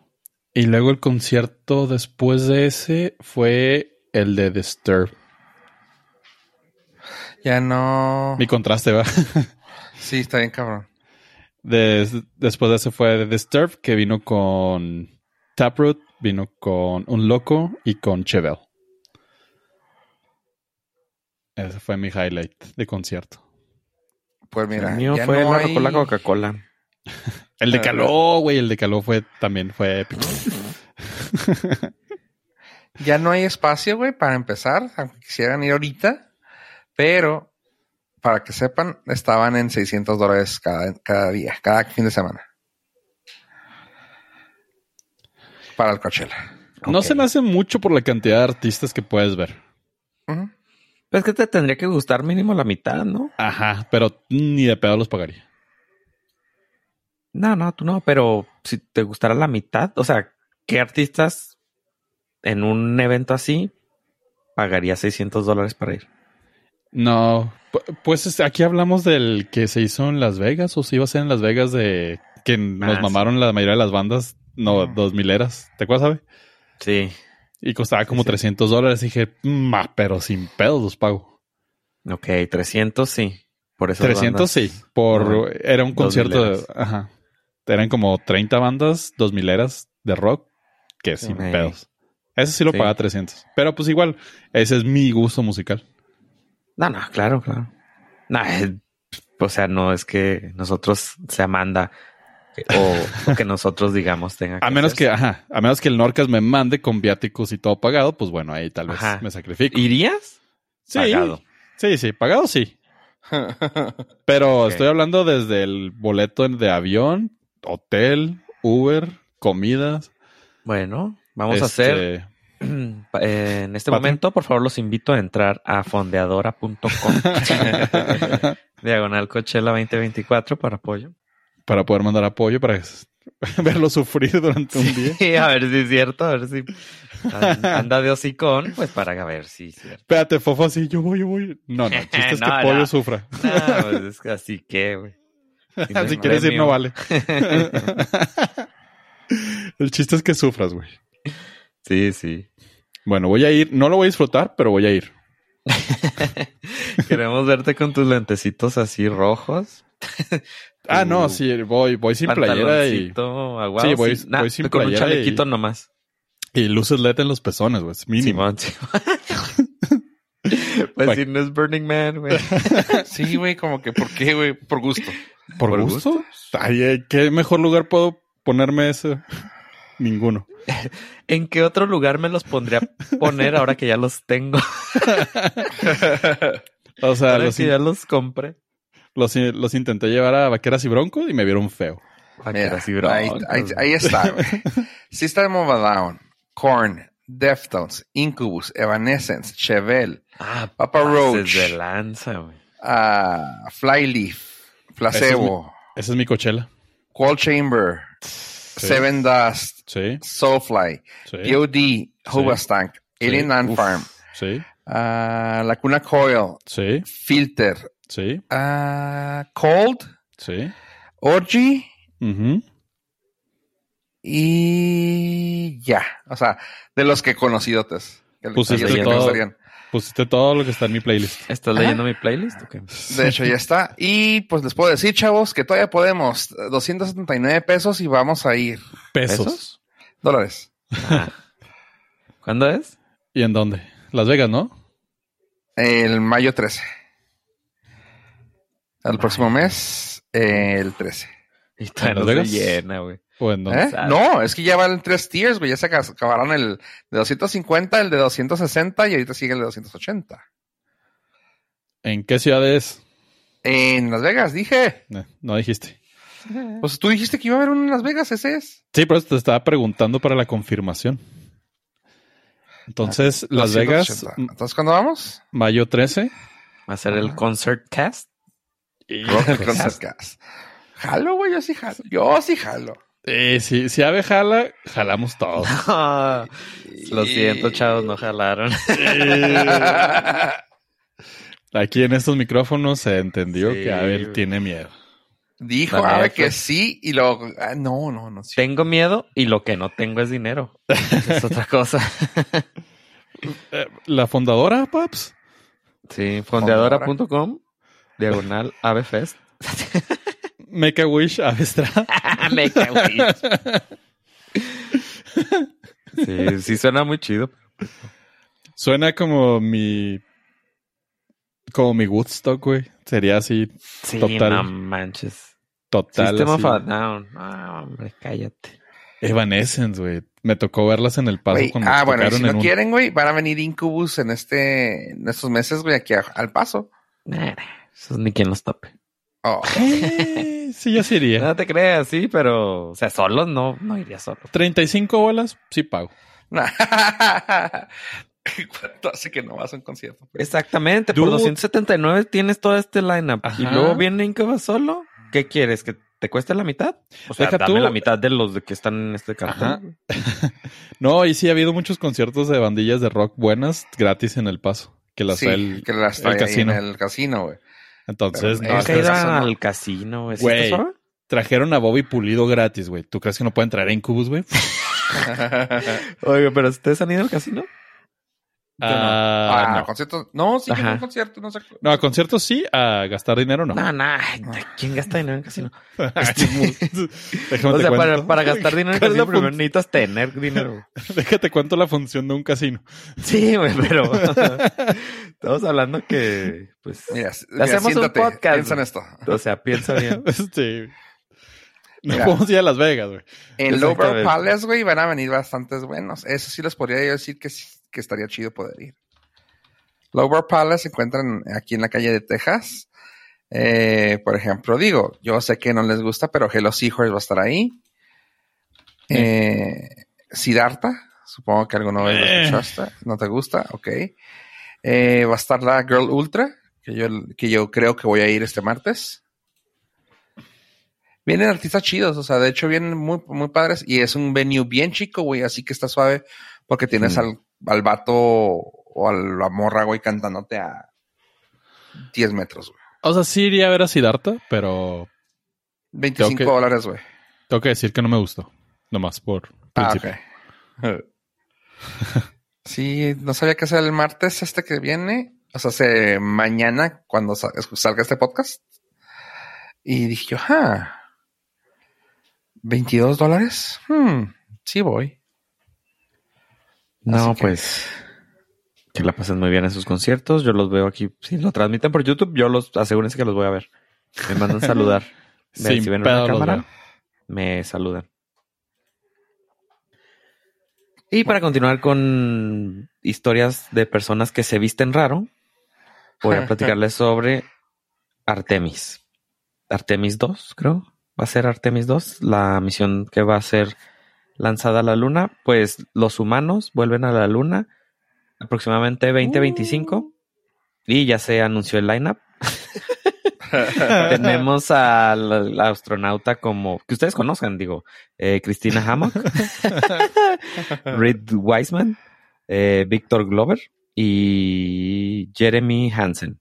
Y luego el concierto después de ese fue el de Disturb. Ya no. Mi contraste, va. Sí, está bien, cabrón. Des- después de ese fue The Disturb, que vino con Taproot, vino con Un Loco y con Chevel. Ese fue mi highlight de concierto. Pues mira, el mío ya fue no la hay- Coca-Cola. El de Caló, güey, el de Caló fue también fue épico. Ya no hay espacio, güey, para empezar, aunque quisieran ir ahorita. Pero, para que sepan, estaban en 600 dólares cada, cada día, cada fin de semana. Para el Coachella. No se me hace mucho por la cantidad de artistas que puedes ver. Pues que te tendría que gustar mínimo la mitad, ¿no? Ajá, pero ni de pedo los pagaría. No, no, tú no, pero si te gustara la mitad, o sea, ¿qué artistas en un evento así pagaría 600 dólares para ir? No, pu- pues este, aquí hablamos del que se hizo en Las Vegas o se iba a hacer en Las Vegas de que nos sí. mamaron la mayoría de las bandas, no, Mm. dos mileras. ¿Te acuerdas, sabe? Sí. Y costaba como sí. 300 dólares. Y dije, ma, pero sin pedos los pago. Ok, 300 sí. Por eso 300 sí, por, no, era un concierto de, ajá. Eran como 30 bandas, dos mileras de rock, que sin pedos. Eso sí lo Sí. paga 300. Pero pues igual, ese es mi gusto musical. No, no, claro, claro. No, eh, o sea, no es que nosotros sea manda eh, o, o que nosotros digamos tenga A menos que, ajá, a menos que el Norcas me mande con viáticos y todo pagado, pues bueno, ahí tal vez Ajá. me sacrifico. ¿Irías? sí, Pagado. sí, sí, pagado sí. Pero estoy hablando desde el boleto de avión, hotel, Uber, comidas. Bueno, vamos a hacer este, eh, en este Patreon. momento, por favor, los invito a entrar a fondeadora.com diagonal Coachella 2024 para apoyo. Para poder mandar apoyo para verlo sufrir durante un día. Sí, a ver si es cierto, a ver si an- anda de hocicón, pues para ver si es cierto. Espérate, Fofo, así, yo voy, yo voy. No, no, el chiste es que No, Pollo sufra. No, pues es que así que, güey. Si quieres ir, no vale. el chiste es que sufras, güey. Sí, sí. Bueno, voy a ir. No lo voy a disfrutar, pero voy a ir. Queremos verte con tus lentecitos así rojos. Ah, no, sí, voy, voy sin playera y. aguado, Sí, voy- sin- nah, voy sin con un playera y- chalequito nomás. Y luces LED en los pezones, güey. Es mínimo. Simón, Simón. pues Bueno. si no es Burning Man, güey. Sí, güey, como que, ¿por qué, güey? Por gusto. ¿Por, ¿Por gusto? Ay, eh, ¿qué mejor lugar puedo ponerme ese? Ninguno. ¿En qué otro lugar me los pondría a poner ahora que ya los tengo? O sea, ahora los, que ya los compré. Los, los intenté llevar a vaqueras y broncos y me vieron feo. Mira, Así, ahí, ahí- ahí está, güey. System of a Down, Korn, Deftones, Incubus, Evanescence, Chevelle, Ah, Papa Roach. de lanza, güey. ah, Flyleaf, Placebo, Esa es mi cochela. Qual Chamber, Seven Dust, Sí, Soulfly, sí, POD, Alien Ant. Farm, sí, ah, Lacuna Coil, sí, Filter, sí, ah, Cold, sí. Orgy Ujú. y ya. O sea, de los que conocido que Pusiste que todo. Pusiste todo lo que está en mi playlist. ¿Estás leyendo mi playlist? De hecho, ya está. Y pues les puedo decir, chavos, que todavía podemos. 279 pesos y vamos a ir. Pesos. ¿Pesos? Dólares. Ah. ¿Cuándo es? ¿Y en dónde? Las Vegas, ¿no? El mayo 13. El próximo mes, el 13. Y todavía ¿En no Las se Vegas? llena, güey. ¿O en dónde? ¿Eh? No, es que ya van tres tiers, güey. Ya se acab- acabaron el de 250, el de 260 y ahorita sigue el de 280. ¿En qué ciudades? En Las Vegas, dije. Eh, no dijiste. Pues tú dijiste que iba a haber uno en Las Vegas, ese es. Sí, pero te estaba preguntando para la confirmación. Entonces, Las Vegas, 280. Entonces, ¿cuándo vamos? mayo 13. Va a ser el concert cast. El Concert Cast. Jalo, güey, yo sí jalo. Yo sí jalo. Eh, si, si Ave jala, jalamos todos. Lo siento, chavos, no jalaron. Aquí en estos micrófonos se entendió Sí, que Abel tiene miedo. Dijo Ave que sí y luego. ah, no, no, no. sí. Tengo miedo y lo que no tengo es dinero. es otra cosa. Eh, ¿La fundadora, Paps? Sí, fondeadora.com, diagonal avefest. Make a Wish Avestra. Me cago en- Sí, sí suena muy chido. Suena como mi. Como mi Woodstock, güey. Sería así, Sí, Total. no manches. total. System of así. a Down. Ah, hombre, cállate. Evanescence, güey. Me tocó verlas en el paso Güey, cuando ah, bueno, y si no un- quieren, güey, van a venir Incubus en este, en estos meses, güey, aquí a- al paso. Nah, eso es ni quien los tope. Oh. Sí, ya se iría. No te creas, sí, pero, o sea, solos no, no iría solo. 35 bolas, sí pago. ¿Cuánto hace que no vas a un concierto? Exactamente, Dude. por 279 tienes todo este lineup. Ajá. Y luego viene Incubus solo. ¿Qué quieres? ¿Que te cueste la mitad? O sea, Deja dame tú. la mitad de los de que están en este cartel. No, y sí ha habido muchos conciertos de bandillas de rock buenas gratis en el paso. Que las Sí, trae el, que las el trae ahí casino. en el casino, güey. Entonces, no, Nunca que esas son- al casino. ¿Sí Güey. trajeron a Bobby Pulido gratis, güey. ¿Tú crees que no pueden traer a Incubus, güey? Oiga, pero ¿ustedes han ido al casino? Ah, Ah, no. conciertos. No, sí, que Ajá. un concierto, no sé. No, a conciertos sí, a gastar dinero no. No, no. ¿Quién gasta dinero en casino? Este, Déjame o te sea, para, para gastar dinero en ¿Cuál es la casino primero necesitas tener dinero. Déjate cuento la función de un casino. Sí, pero estamos hablando que, pues, Mira, hacemos un siéntate, podcast, Piensa en esto. o sea, piensa bien. Este, no Mira. podemos ir a Las Vegas, güey. En Lower. Palace, güey, van a venir bastantes buenos. Eso sí les podría yo decir que, sí- que estaría chido poder ir. Lower Palace se encuentran aquí en la calle de Texas. Eh, por ejemplo, digo, yo sé que no les gusta, pero Hello Seahorse va a estar ahí. Eh, Siddhartha, supongo que alguno de los Eh. escuchaste. ¿No te gusta? Ok. Eh, va a estar la Girl Ultra, que yo, que yo creo que voy a ir este martes. Vienen artistas chidos, o sea, de hecho vienen muy, muy padres y es un venue bien chico, güey, así que está suave porque tienes Mm. al, al vato o a la morra, güey, cantándote a 10 metros, güey. O sea, sí iría a ver a Siddhartha, pero 25 Tengo que- dólares, güey. tengo que decir que no me gustó. Nomás por Ah, principio. sí, no sabía que sea el martes este que viene, o sea, se, mañana cuando sa- salga este podcast. Y dije yo, ah, 22 dólares, hmm, sí voy. No, que- pues que la pasen muy bien en sus conciertos. Yo los veo aquí. Si lo transmiten por YouTube, yo los asegúrense que los voy a ver. Me mandan saludar. Vean, Sin si ven una cámara, me saludan. Y para continuar con historias de personas que se visten raro, voy a platicarles sobre Artemis. Artemis 2, creo. Va a ser Artemis 2, la misión que va a ser lanzada a la Luna. Pues los humanos vuelven a la Luna aproximadamente 2025 y ya se anunció el lineup. Tenemos al al astronauta como que ustedes conozcan, digo, eh, Christina Hammock, Reed Wiseman, eh, Victor Glover y Jeremy Hansen.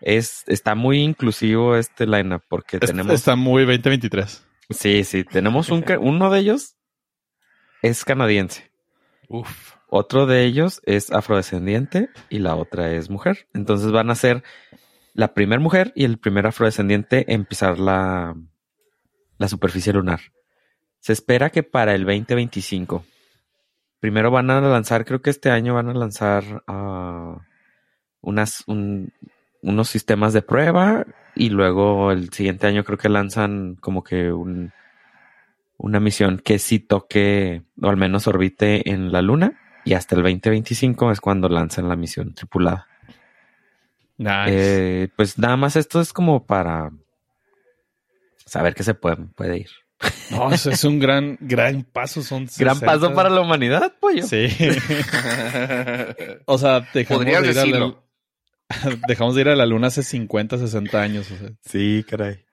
Es, está muy inclusivo este lineup porque Es- tenemos. Está muy 2023. Sí, sí, tenemos un, uno de ellos es canadiense. Uf. Otro de ellos es afrodescendiente y la otra es mujer. Entonces van a ser la primer mujer y el primer afrodescendiente en pisar la, la superficie lunar. Se espera que para el 2025. Primero van a lanzar, creo que este año van a lanzar ah, unas, un- unos sistemas de prueba y luego el siguiente año creo que lanzan como que un, una misión que sí toque o al menos orbite en la luna y hasta el 2025 es cuando lanzan la misión tripulada. Nice. Eh, pues nada más esto es como para saber que se puede, puede ir. no, eso es un gran, gran paso. Son Gran 60. paso para la humanidad, pollo. Sí. o sea, dejamos de, ir a la, dejamos de ir a la luna hace 50, 60 años. O sea. Sí, caray.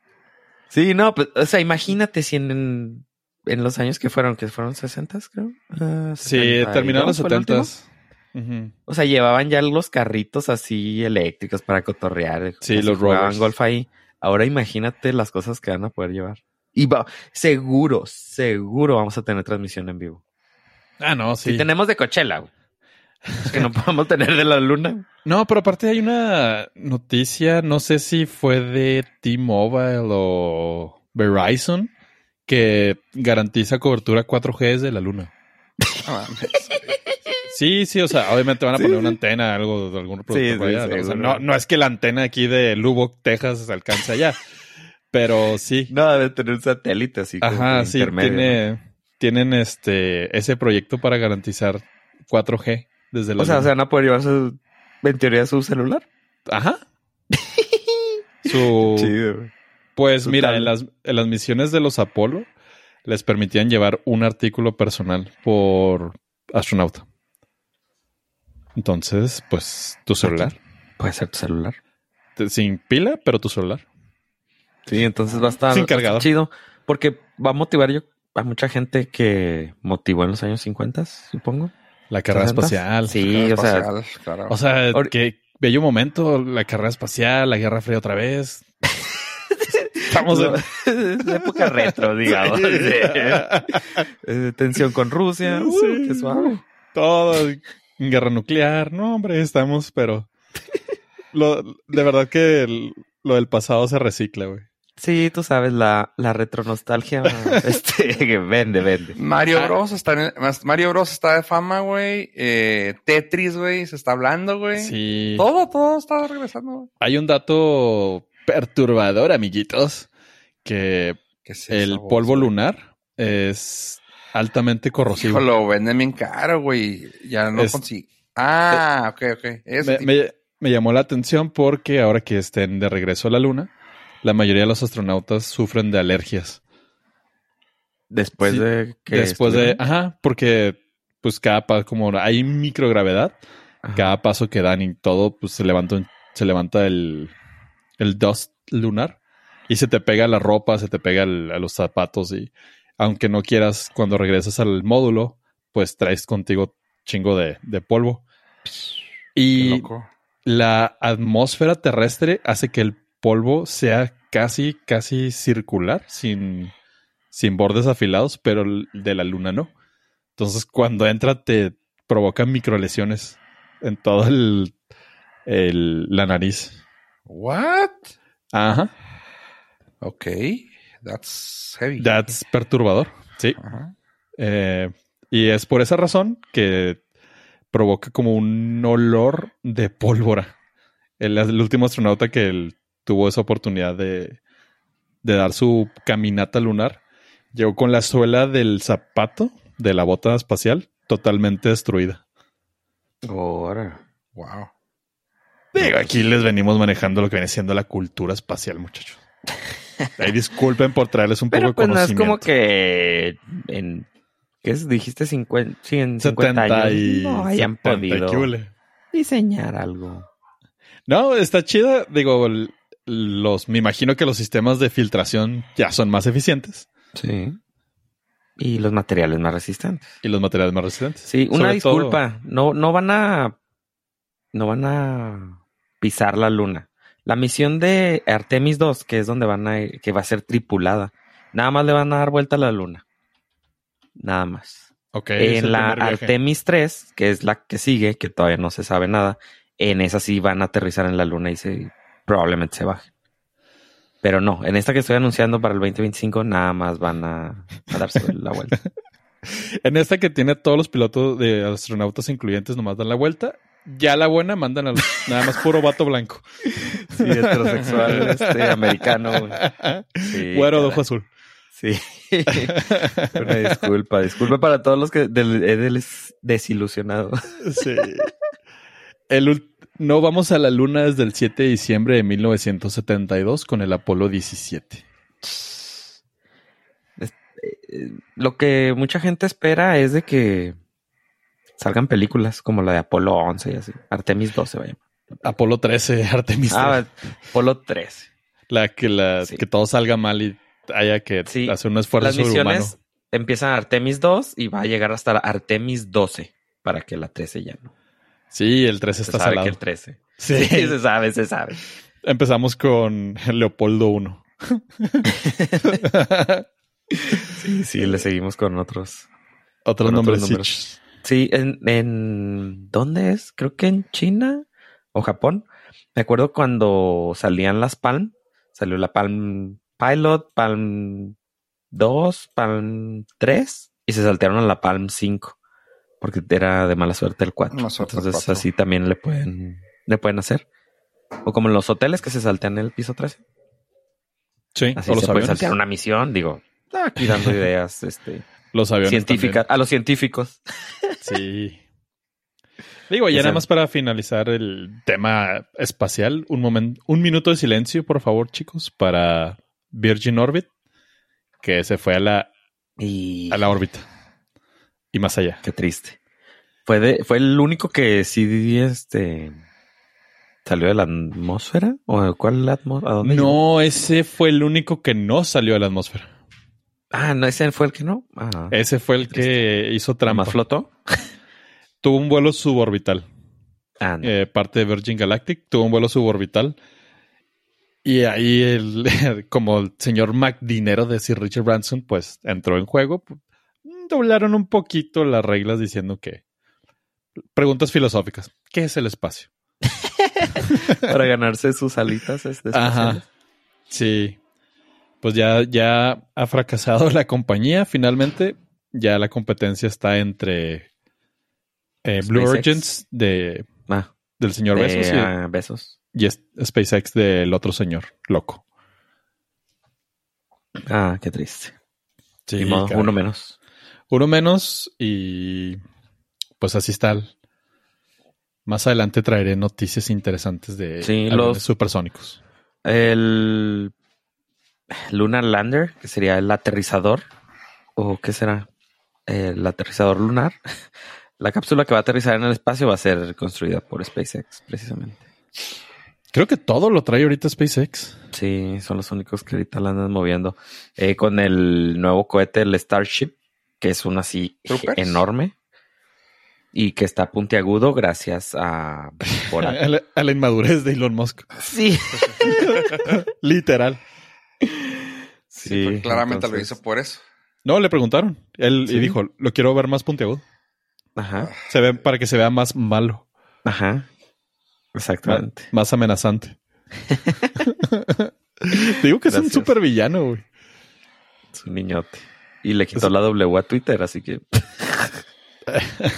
Sí, no, pues, o sea, imagínate si en, en los años que fueron, que fueron 60, creo. Ah, Sí, 72 terminaron los fue el 70. último. O sea, llevaban ya los carritos así eléctricos para cotorrear. Sí, los jugaban golf ahí. Ahora imagínate las cosas que van a poder llevar. Y va, seguro, seguro vamos a tener transmisión en vivo. Ah, no, Si sí. tenemos de Coachella, güey. Es que no podemos tener de la luna. No, pero aparte hay una noticia, no sé si fue de T-Mobile o Verizon, que garantiza cobertura 4G desde la luna. Sí, sí, o sea, obviamente van a poner sí. una antena, algo de algún producto Sí, sí, ¿no? O sea, no, no es que la antena aquí de Lubbock, Texas, se alcance allá, pero sí. No, debe tener un satélite así. Ajá, sí, tienen este, ese proyecto para garantizar 4G desde la O sea, luna. se van a poder llevar su, en teoría su celular. Ajá. Su, Chido. Pues mira, en las, en las misiones de los Apolo les permitían llevar un artículo personal por astronauta. Entonces, pues tu celular. Puede ser tu celular. Sin pila, pero tu celular. Sí, entonces va a estar Sin cargador. chido. Porque va a motivar yo a mucha gente que motivó en los años 50, supongo. La carrera 60. espacial. Sí, o sea, claro. O sea, Ahor- qué bello momento, la carrera espacial, la Guerra Fría otra vez. Estamos en... es época retro, digamos. Eh, tensión con Rusia. Uh, Sí. qué suave. todo en guerra nuclear. No, hombre, estamos, pero lo, de verdad que el- lo del pasado se recicla, güey. Sí, tú sabes, la, la retronostalgia este, que vende, vende. Mario. Bros. está en- Mario Bros. está de fama, güey. Eh, Tetris, güey, se está hablando, güey. Sí. Todo, todo está regresando, güey. Hay un dato perturbador, amiguitos, que ¿Qué es el voz, polvo güey? lunar es altamente corrosivo. Hijo, lo venden bien caro, güey. Ya no Es- consigo. Ah, ok, ok. Ese me, me- me llamó la atención porque ahora que estén de regreso a la luna, la mayoría de los astronautas sufren de alergias. Después Sí, de que. Después de, ajá, porque pues cada paso, como hay microgravedad, Ajá. cada paso que dan y todo, pues se levanta, un- se levanta el, el dust lunar y se te pega la ropa, se te pega a los zapatos y aunque no quieras, cuando regresas al módulo, pues traes contigo chingo de, de polvo. Y la atmósfera terrestre hace que el polvo sea casi, casi circular, sin, sin bordes afilados, pero el de la luna no. Entonces, cuando entra, te provoca microlesiones en todo el, el- la nariz. What? Ajá. Ok. That's heavy. That's perturbador. Sí. Ajá. Eh, y es por esa razón que provoca como un olor de pólvora. El, el último astronauta que él tuvo esa oportunidad de, de dar su caminata lunar, llegó con la suela del zapato de la bota espacial totalmente destruida. Ahora. Wow. Digo, aquí les venimos manejando lo que viene siendo la cultura espacial, muchachos. Ahí disculpen por traerles un poco de pues no es conocimiento. como que en ¿qué es? dijiste 50, sí, en 50 70 años y no hayan 70 y podido diseñar algo. No, está chida. Digo, los, me imagino que los sistemas de filtración ya son más eficientes Sí. Y los materiales más resistentes. y los materiales más resistentes. Sí, una Sobre todo- disculpa, no no van a no van a pisar la luna. La misión de Artemis 2, que es donde van a que va a ser tripulada, nada más le van a dar vuelta a la luna. Nada más. Ok, es el en la. Artemis 3, que es la que sigue, que todavía no se sabe nada, en esa sí van a aterrizar en la luna y se probablemente se bajen. Pero no, en esta que estoy anunciando para el 2025 nada más van a, a darse la vuelta. En esta que tiene todos los pilotos de astronautas incluyentes nomás dan la vuelta. Ya la buena mandan a nada más puro vato blanco. Sí, heterosexual, este, americano. güey. Sí, Güero de ojo azul. Sí. Una disculpa, disculpa para todos los que del, des- desilusionado. Sí. El no vamos a la luna desde el 7 de diciembre de 1972 con el Apolo 17. Eh, Lo que mucha gente espera es de que salgan películas como la de Apolo 11 y así. Artemis 12, vaya. Apolo 13, Artemis. Ah, Apolo 13. la que la sí. que todo salga mal y haya que Sí. hacer un esfuerzo Las misiones empiezan Artemis 2 y va a llegar hasta la Artemis 12 para que la 13 ya no. Sí, el 13 Se está sabe salado. que el 13. Sí. Sí, se sabe, se sabe. Empezamos con Leopoldo 1. Sí, sí, le seguimos con otros. Otros Con nombres. otros números. Sí, en, en ¿dónde es? Creo que en China o Japón. Me acuerdo cuando salían las Palm, salió la Palm Pilot, Palm 2, Palm 3 y se saltearon a la Palm 5 porque era de mala suerte el 4. Mala suerte el Entonces 4. así también le pueden le pueden hacer. O como en los hoteles que se saltean el piso 13. Sí, Así o los se puede aviones. saltear una misión, digo, aquí dando ideas este Los aviones. científicas a los científicos. Sí. Digo, ya nada más para finalizar el tema espacial, un momento, un minuto de silencio, por favor, chicos, para Virgin Orbit, que se fue a la, Y a la órbita. Y más allá. Qué triste. Fue, de- fue el único que sí este salió de la atmósfera o cuál atmósfera? ¿A dónde llegó? No, ese fue el único que no salió de la atmósfera. Ah, no, ese fue el que no. Ah, Ese fue el que hizo ¿nada trampa. más flotó. Tuvo un vuelo suborbital. Ah, no. eh, parte de Virgin Galactic, tuvo un vuelo suborbital. Y ahí, el, como el señor Mac Dinero de Sir Richard Branson, pues entró en juego. Doblaron un poquito las reglas diciendo que. Preguntas filosóficas. ¿Qué es el espacio? Para ganarse sus alitas este, Ajá. Sí. Pues ya, ya ha fracasado la compañía. Finalmente, ya la competencia está entre eh, Blue SpaceX. Origins de, Ah, del señor de, Bezos y- ah, besos. y es- SpaceX del otro señor loco. Ah, qué triste. Sí, modo, uno menos. Uno menos y pues así está. el- Más adelante traeré noticias interesantes de Sí, los- supersónicos. El Lunar Lander, que sería el aterrizador. ¿O qué será? El aterrizador lunar. La cápsula que va a aterrizar en el espacio va a ser construida por SpaceX, precisamente. Creo que todo lo trae ahorita SpaceX. Sí, son los únicos que ahorita la andan moviendo. Eh, con el nuevo cohete, el Starship, que es un así Troopers. enorme y que está puntiagudo gracias a... por- A la, a la inmadurez de Elon Musk. sí. Literal. Sí, claramente lo hizo por eso. No, le preguntaron. Él Sí. y dijo, lo quiero ver más puntiagudo. Ajá, Se ve para que se vea más malo, ajá. Exactamente. más amenazante. Digo que es un super villano, güey. Es un niñote. Y le quitó la W a Twitter, así que.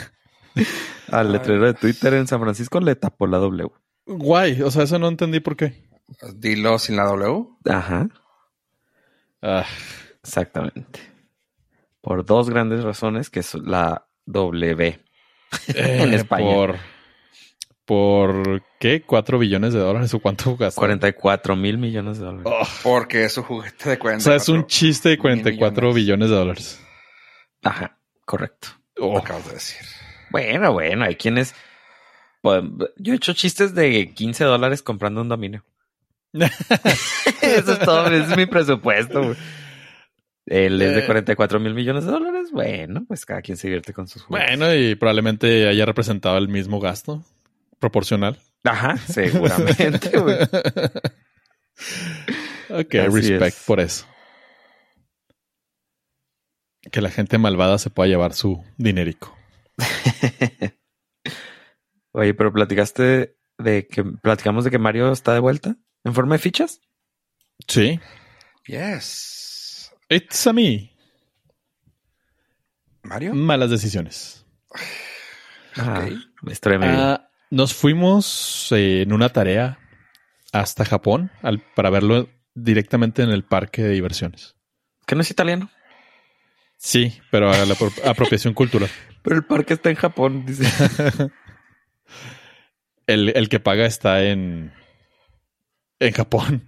al letrero de Twitter en San Francisco le tapó la W. Guay, o sea, eso no entendí por qué. Dilo sin la W. Ajá, Ah, exactamente. Por dos grandes razones, que es la W. En eh, España. Por, ¿Por qué? ¿Cuatro billones de dólares o cuánto gastó? 44 mil millones de dólares. Oh, Porque es un juguete de o 40. sea, es un chiste de 44 millones. billones de dólares. Ajá, correcto. Oh, Acabas de decir. Bueno, bueno, hay quienes. pues, yo he hecho chistes de 15 dólares comprando un dominio. Eso es todo, ese es mi presupuesto. güey. Él es de Eh. 44 mil millones de dólares. Bueno, pues cada quien se divierte con sus juegos. Bueno, y probablemente haya representado el mismo gasto proporcional. Ajá, seguramente, güey. Ok, Así respect es. por eso. Que la gente malvada se pueda llevar su dinerico. Oye, pero platicaste de que platicamos de que Mario está de vuelta en forma de fichas. Sí. Yes. It's a me. Mario. Malas decisiones. Ah, Ok. la historia de mi vida. Ah, nos fuimos eh, en una tarea hasta Japón al- para verlo directamente en el parque de diversiones. ¿Que no es italiano? Sí, pero a la apro- apropiación cultural. Pero el parque está en Japón, dice. El, el que paga está en, en Japón.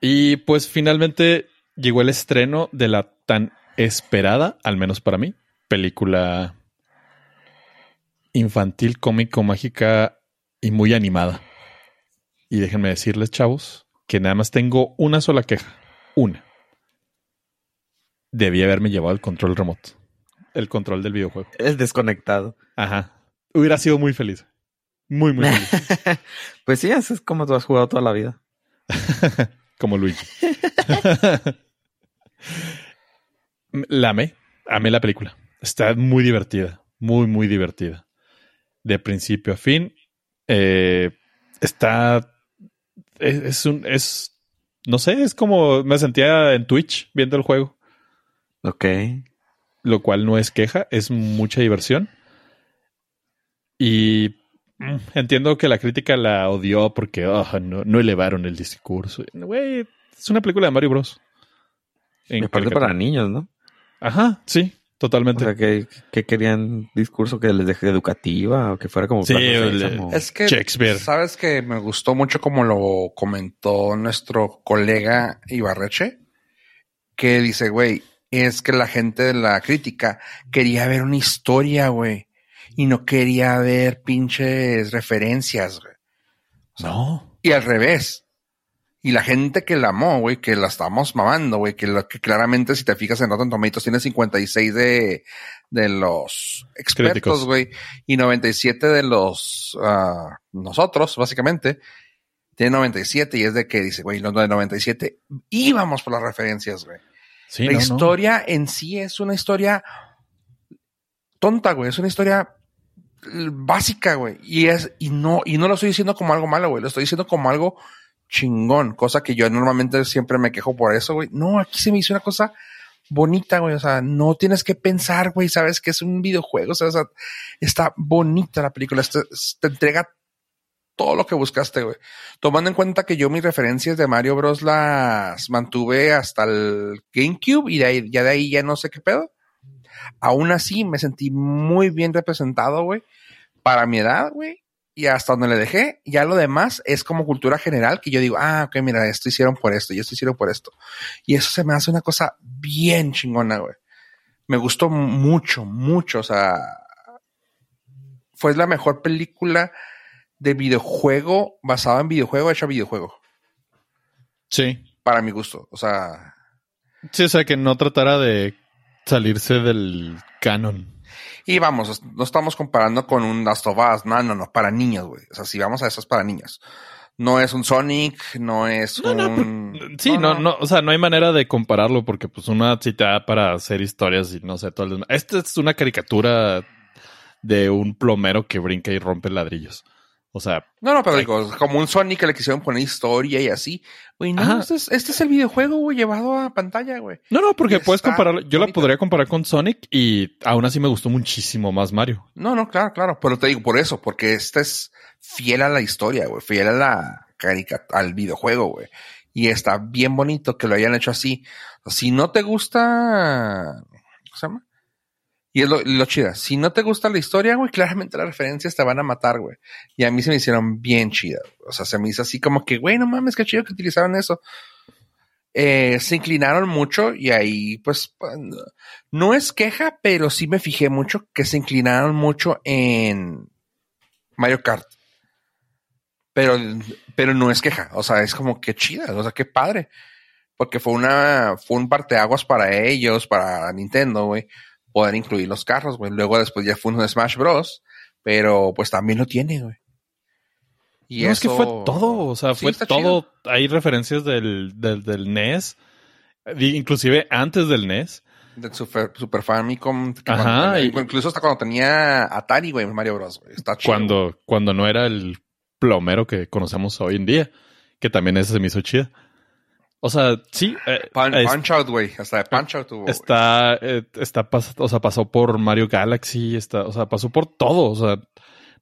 y pues finalmente llegó el estreno de la tan esperada, al menos para mí, película infantil, cómico, mágica y muy animada. Y déjenme decirles, chavos, que nada más tengo una sola queja. Una. Debí haberme llevado el control remoto. El control del videojuego. Es desconectado. Ajá. Hubiera sido muy feliz. Muy, muy feliz. Pues sí, eso es como tú has jugado toda la vida. Como Luigi. la amé. Amé la película. Está muy divertida. Muy, muy divertida. De principio a fin. Eh, está. Es, es un. Es. No sé, es como me sentía en Twitch viendo el juego. Ok. Lo cual no es queja, es mucha diversión. Y entiendo que la crítica la odió porque ah, no, no elevaron el discurso. Güey, es una película de Mario Bros. En Me parece caricatura. para niños, ¿no? Ajá, sí, O totalmente. sea, que, que querían discurso que les deje educativa o que fuera como... Sí, el-. Es que, Shakespeare. ¿sabes que me gustó mucho como lo comentó nuestro colega Ibarreche? Que dice, güey, es que la gente de la crítica quería ver una historia, güey. Y no quería ver pinches referencias, güey. No. Y al revés. Y la gente que la amó, güey, que la estamos mamando, güey, que, lo- que claramente si te fijas en Rotten Tomatoes tiene 56 de, de los expertos, güey, y 97 de los, ah, nosotros, básicamente. Tiene 97 y es de que dice, güey, los de 97 íbamos por las referencias, güey. Sí, la no, no. historia en sí es una historia tonta, güey. Es una historia básica, güey. Y es, y no, y no lo estoy diciendo como algo malo, güey. Lo estoy diciendo como algo chingón. Cosa que yo normalmente siempre me quejo por eso, güey. No, aquí se me hizo una cosa bonita, güey. O sea, no tienes que pensar, güey. Sabes que es un videojuego. O sea, está bonita la película. Te, te entrega todo lo que buscaste, güey. Tomando en cuenta que yo mis referencias de Mario Bros. las mantuve hasta el GameCube y de ahí, ya de ahí ya no sé qué pedo. Aún así me sentí muy bien representado, güey, para mi edad, güey. Y hasta donde le dejé, ya lo demás es como cultura general que yo digo, ah, ok, mira, esto hicieron por esto y esto hicieron por esto. Y eso se me hace una cosa bien chingona, güey. Me gustó mucho, mucho. O sea, fue la mejor película de videojuego basada en videojuego hecha videojuego. Sí. Para mi gusto. O sea, Sí, o sea, que no tratara de salirse del canon. y vamos, no estamos comparando con un Last of Us. No, no, no, para niños, güey. O sea, si vamos a eso es para niños. No es un Sonic, no es No, no, un. Sí, no, no, o sea, no hay manera de compararlo porque pues una cita para hacer historias y no sé, todo el. Esta es una caricatura de un plomero que brinca y rompe ladrillos. O sea, No, no, pero digo, como un Sonic que le quisieron poner historia y así. Güey, no, este es, este es el videojuego, güey, llevado a pantalla, güey. no, no, porque Está puedes comparar, yo la podría comparar con Sonic y aún así me gustó muchísimo más Mario. No, no, claro, claro. Pero te digo por eso, porque este es fiel a la historia, güey, fiel a la caricatura, al videojuego, güey. Y está bien bonito que lo hayan hecho así. Si no te gusta, ¿cómo se llama? Y es lo, chida. Si no te gusta la historia, güey, claramente las referencias te van a matar, güey. Y a mí se me hicieron bien chidas. O sea, se me hizo así como que, güey, no mames, qué chido que utilizaron eso. Eh, se inclinaron mucho y ahí, pues, pues, no es queja, pero sí me fijé mucho que se inclinaron mucho en Mario Kart. Pero, pero no es queja. O sea, es como que chida. O sea, qué padre. Porque fue una, fue un parteaguas para ellos, para Nintendo, güey, poder incluir los carros, güey. Luego después ya fue un Smash Bros. Pero pues también lo tiene, güey. Y no, es que eso- fue todo, o sea, Sí, fue todo. chido. Hay referencias del, del, del NES, inclusive antes del NES. Del Super, Super Famicom. Ajá, y- incluso hasta cuando tenía Atari, güey, Mario Bros. Está chido. Cuando, cuando no era el plomero que conocemos hoy en día, que también ese se me hizo chida. O sea, sí, eh, es- Punch Out, güey. Hasta de Punch Out tuvo. está, eh, está, pas- o sea, pasó por Mario Galaxy, está, o sea, pasó por todo, o sea,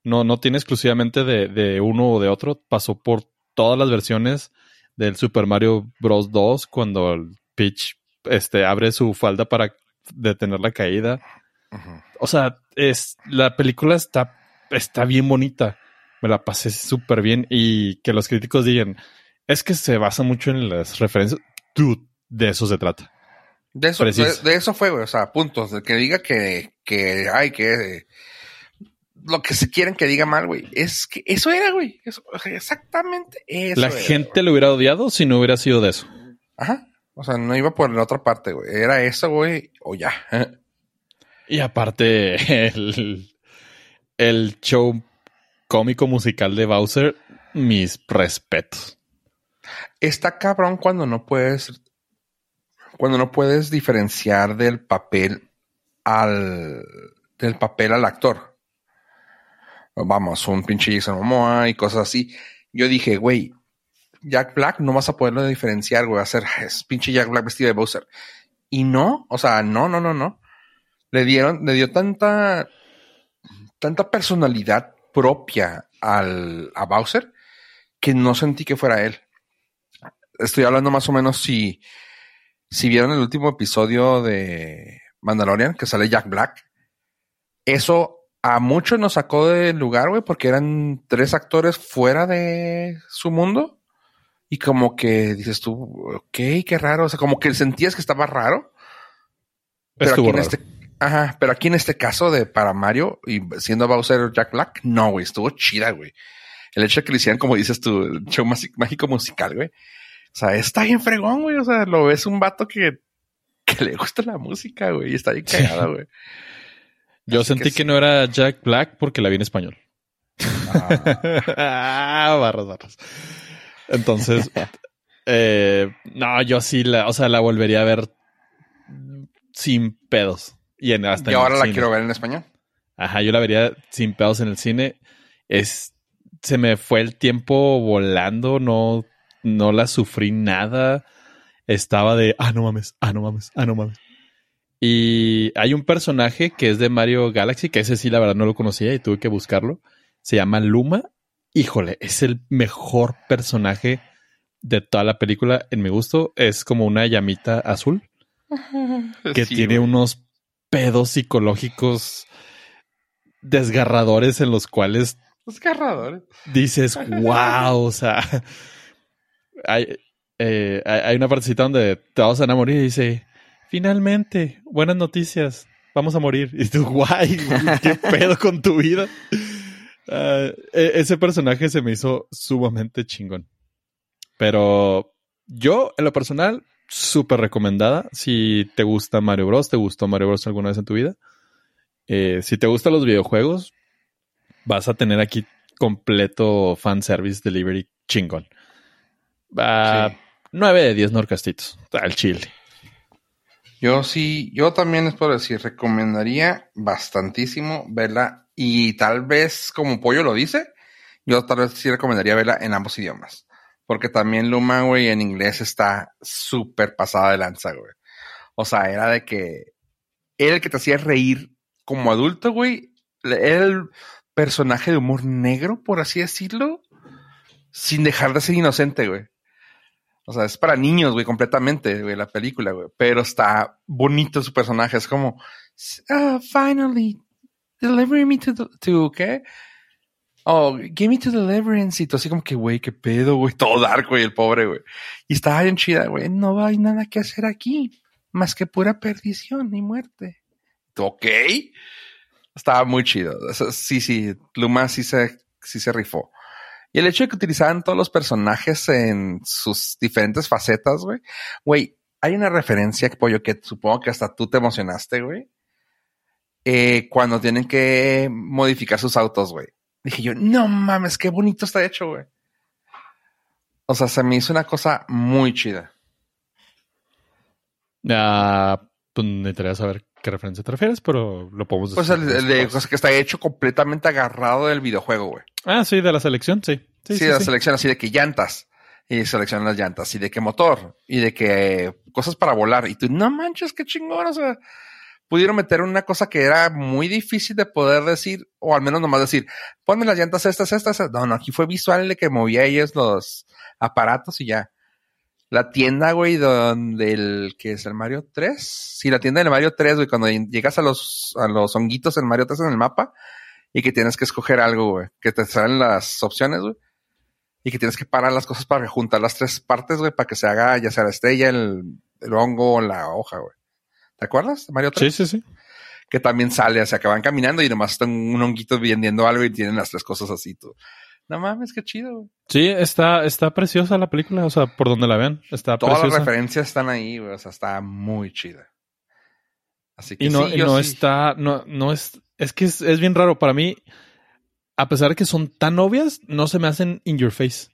no, no tiene exclusivamente de, de uno o de otro, pasó por todas las versiones del Super Mario Bros. 2 cuando el Peach este, abre su falda para detener la caída. O sea, es, la película está, está bien bonita. Me la pasé súper bien y que los críticos digan, es que se basa mucho en las referencias. Dude, de eso se trata. De eso, de, eso fue, güey. O sea, puntos. De que diga que, que, ay, que lo que se quieren que diga mal, güey. Es que eso era, güey. Eso, exactamente eso. la era, gente güey. lo hubiera odiado si no hubiera sido de eso. Ajá. O sea, no iba por la otra parte, güey. Era eso, güey, o ya. Y aparte, el, el show cómico musical de Bowser, mis respetos. Está cabrón cuando no puedes. Cuando no puedes diferenciar del papel al. del papel al actor. Vamos, un pinche Jason Momoa y cosas así. Yo dije, güey, Jack Black no vas a poderlo diferenciar, güey. Va a ser pinche Jack Black vestido de Bowser. Y no, o sea, no, no, no, no. Le dieron, le dio tanta, tanta personalidad propia al, a Bowser que no sentí que fuera él. Estoy hablando más o menos si, si vieron el último episodio de Mandalorian, que sale Jack Black. Eso a muchos nos sacó del lugar, güey, porque eran tres actores fuera de su mundo. Y como que dices tú, ok, qué raro. O sea, como que sentías que estaba raro. Pero Estuvo aquí en este, ajá, pero aquí en este caso de para Mario y siendo Bowser Jack Black, no, güey, estuvo chida, güey. El hecho de que le hicieran, como dices tú, el show mágico musical, güey. O sea, está bien fregón, güey. O sea, lo ves un vato que, que le gusta la música, güey. Y está bien cagado, güey. Yo Así sentí que que, sí. no era Jack Black porque la vi en español. Ah, ah, barras, barras. Entonces, eh, no, yo sí la, o sea, la volvería a ver sin pedos. Y en, hasta y ahora la cine. quiero ver en español. Ajá, yo la vería sin pedos en el cine. Es, se me fue el tiempo volando, no, no la sufrí nada. Estaba de, ah, no mames, ah, no mames, ah, no mames. Y hay un personaje que es de Mario Galaxy, que ese sí la verdad no lo conocía y tuve que buscarlo. Se llama Luma. Híjole, es el mejor personaje de toda la película en mi gusto. Es como una llamita azul que Sí, tiene güey. unos pedos psicológicos desgarradores en los cuales Desgarrador. dices, wow, o sea, hay, eh, hay hay una partecita donde te vas a enamorar y dice, finalmente, buenas noticias, vamos a morir. Y tú, guay, qué pedo con tu vida. Ah, e- ese personaje se me hizo sumamente chingón. Pero yo, en lo personal, súper recomendada. Si te gusta Mario Bros, te gustó Mario Bros alguna vez en tu vida. Eh, si te gustan los videojuegos, vas a tener aquí completo fanservice delivery chingón. Va Sí. 9 de 10 norcastitos al chile. Yo sí, yo también les puedo decir, recomendaría bastantísimo verla y tal vez como Pollo lo dice, yo tal vez sí recomendaría verla en ambos idiomas. Porque también Luma, güey, en inglés está súper pasada de lanza, güey. O sea, era de que era el que te hacía reír como adulto, güey. Era el personaje de humor negro, por así decirlo, sin dejar de ser inocente, güey. O sea, es para niños, güey, completamente, güey, la película, güey. Pero está bonito su personaje. Es como, ah, finally, deliver me to, to, ¿qué? Oh, give me to deliverance. Y todo así como que, güey, qué pedo, güey. Todo dark, güey, el pobre, güey. Y estaba bien chida, güey. No hay nada que hacer aquí. Más que pura perdición y muerte. Ok. Estaba muy chido. Sí, sí. Luma sí se, sí se rifó. Y el hecho de que utilizaran todos los personajes en sus diferentes facetas, güey. Güey, hay una referencia, pollo, que supongo que hasta tú te emocionaste, güey. Eh, cuando tienen que modificar sus autos, güey. Dije yo, no mames, qué bonito está hecho, güey. O sea, se me hizo una cosa muy chida. Ah, pues necesitaría saber qué referencia te refieres, pero lo podemos decir. Pues el, de cosa que está hecho completamente agarrado del videojuego, güey. Ah, sí, de la selección, sí. Sí, de la selección así de que llantas. Y seleccionan las llantas. Y de qué motor. Y de que cosas para volar. Y tú, no manches, qué chingón. O sea, pudieron meter una cosa que era muy difícil de poder decir, o al menos nomás decir, ponme las llantas estas, estas. No, no, aquí fue visual de que movía ellos los aparatos y ya. La tienda, güey, donde el que es el Mario 3. Sí, la tienda del Mario 3, güey, cuando llegas a los, a los honguitos en Mario 3 en el mapa y que tienes que escoger algo, güey, que te salen las opciones, güey. Y que tienes que parar las cosas para juntar las tres partes, güey, para que se haga ya sea la estrella, el, el hongo o la hoja, güey. ¿Te acuerdas Mario 3? Sí, sí, sí. Que también sale, o sea, que van caminando y nomás están un honguito vendiendo algo y tienen las tres cosas así, tú. No mames, qué chido. Sí, está, está preciosa la película, o sea, por donde la vean, está Todas las referencias están ahí, güey, o sea, está muy chida. Así que y no, no está, no, no es, es que es, bien raro para mí, a pesar de que son tan obvias, no se me hacen in your face.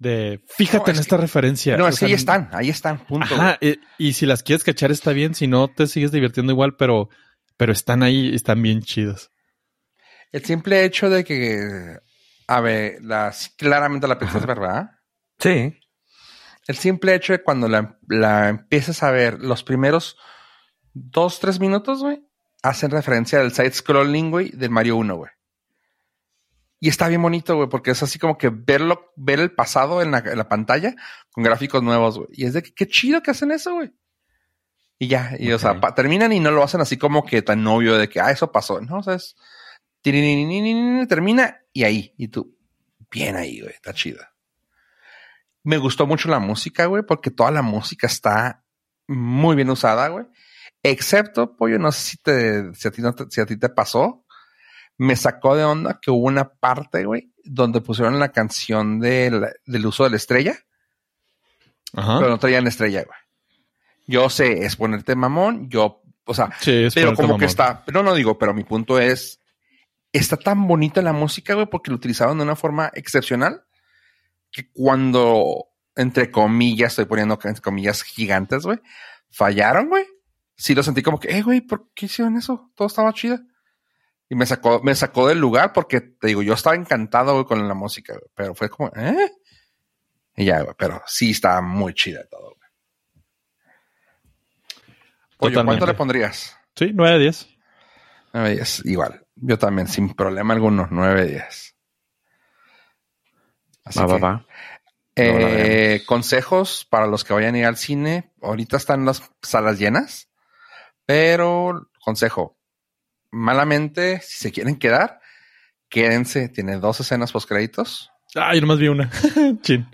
De fíjate en esta referencia. No, es que ahí están, ahí están, punto. Ajá, y, y, si las quieres cachar está bien, si no te sigues divirtiendo igual, pero, pero están ahí, están bien chidas. El simple hecho de que a ver, las, claramente la película es verdad. Sí. El simple hecho de cuando la, la empiezas a ver, los primeros dos, tres minutos, güey, hacen referencia al side-scrolling, güey, del Mario 1, güey. Y está bien bonito, güey, porque es así como que verlo, ver el pasado en la, pantalla con gráficos nuevos, güey. Y es de que qué chido que hacen eso, güey. Y ya, y o sea, terminan y no lo hacen así como que tan obvio de que, ah, eso pasó. No, o sea, es, termina y ahí, y tú, bien ahí, güey, está chida. Me gustó mucho la música, güey, porque toda la música está muy bien usada, güey. Excepto, pollo, no sé si, te, si, a ti si a ti te pasó, me sacó de onda que hubo una parte, güey, donde pusieron la canción del, del uso de la estrella, Ajá. pero no traían estrella, güey. Yo sé, es ponerte mamón, yo, o sea, pero como que está, pero no digo, pero mi punto es, está tan bonita la música, güey, porque lo utilizaron de una forma excepcional que cuando, entre comillas, estoy poniendo entre comillas gigantes, güey, fallaron, güey. Sí lo sentí como que, eh, güey, ¿por qué hicieron eso? Todo estaba chido. Y me sacó, me sacó del lugar porque, te digo, yo estaba encantado, güey, con la música, güey, pero fue como, ¿eh? Y ya, güey, pero sí estaba muy chida todo, güey. Oye, ¿cuánto le pondrías? Sí, 9 de 10. 9 de 10, igual. Yo también, sin problema alguno, 9 10. Así va, que, va, va. Eh, consejos para los que vayan a ir al cine. Ahorita están las salas llenas, pero consejo, malamente, si se quieren quedar, quédense. Tiene dos escenas post créditos. Ah, yo nomás vi una. Chin.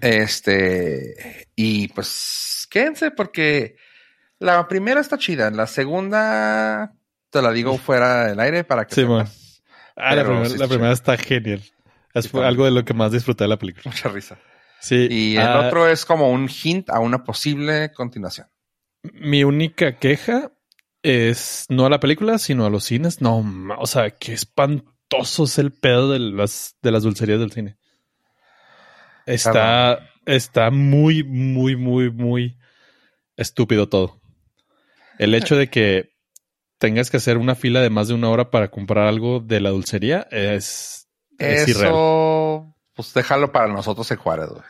Este, y pues quédense porque la primera está chida. La segunda te la digo fuera del aire para que sí, Ah, la, primera, está genial. Es algo de lo que más disfruté de la película. Mucha risa. Sí. Y el ah, otro es como un hint a una posible continuación. Mi única queja es no a la película, sino a los cines. No, o sea, qué espantoso es el pedo de las, de las dulcerías del cine. Está, está muy, muy, muy, muy estúpido todo. El hecho de que tengas que hacer una fila de más de una hora para comprar algo de la dulcería es es irreal. Eso, pues déjalo para nosotros en Juárez, güey.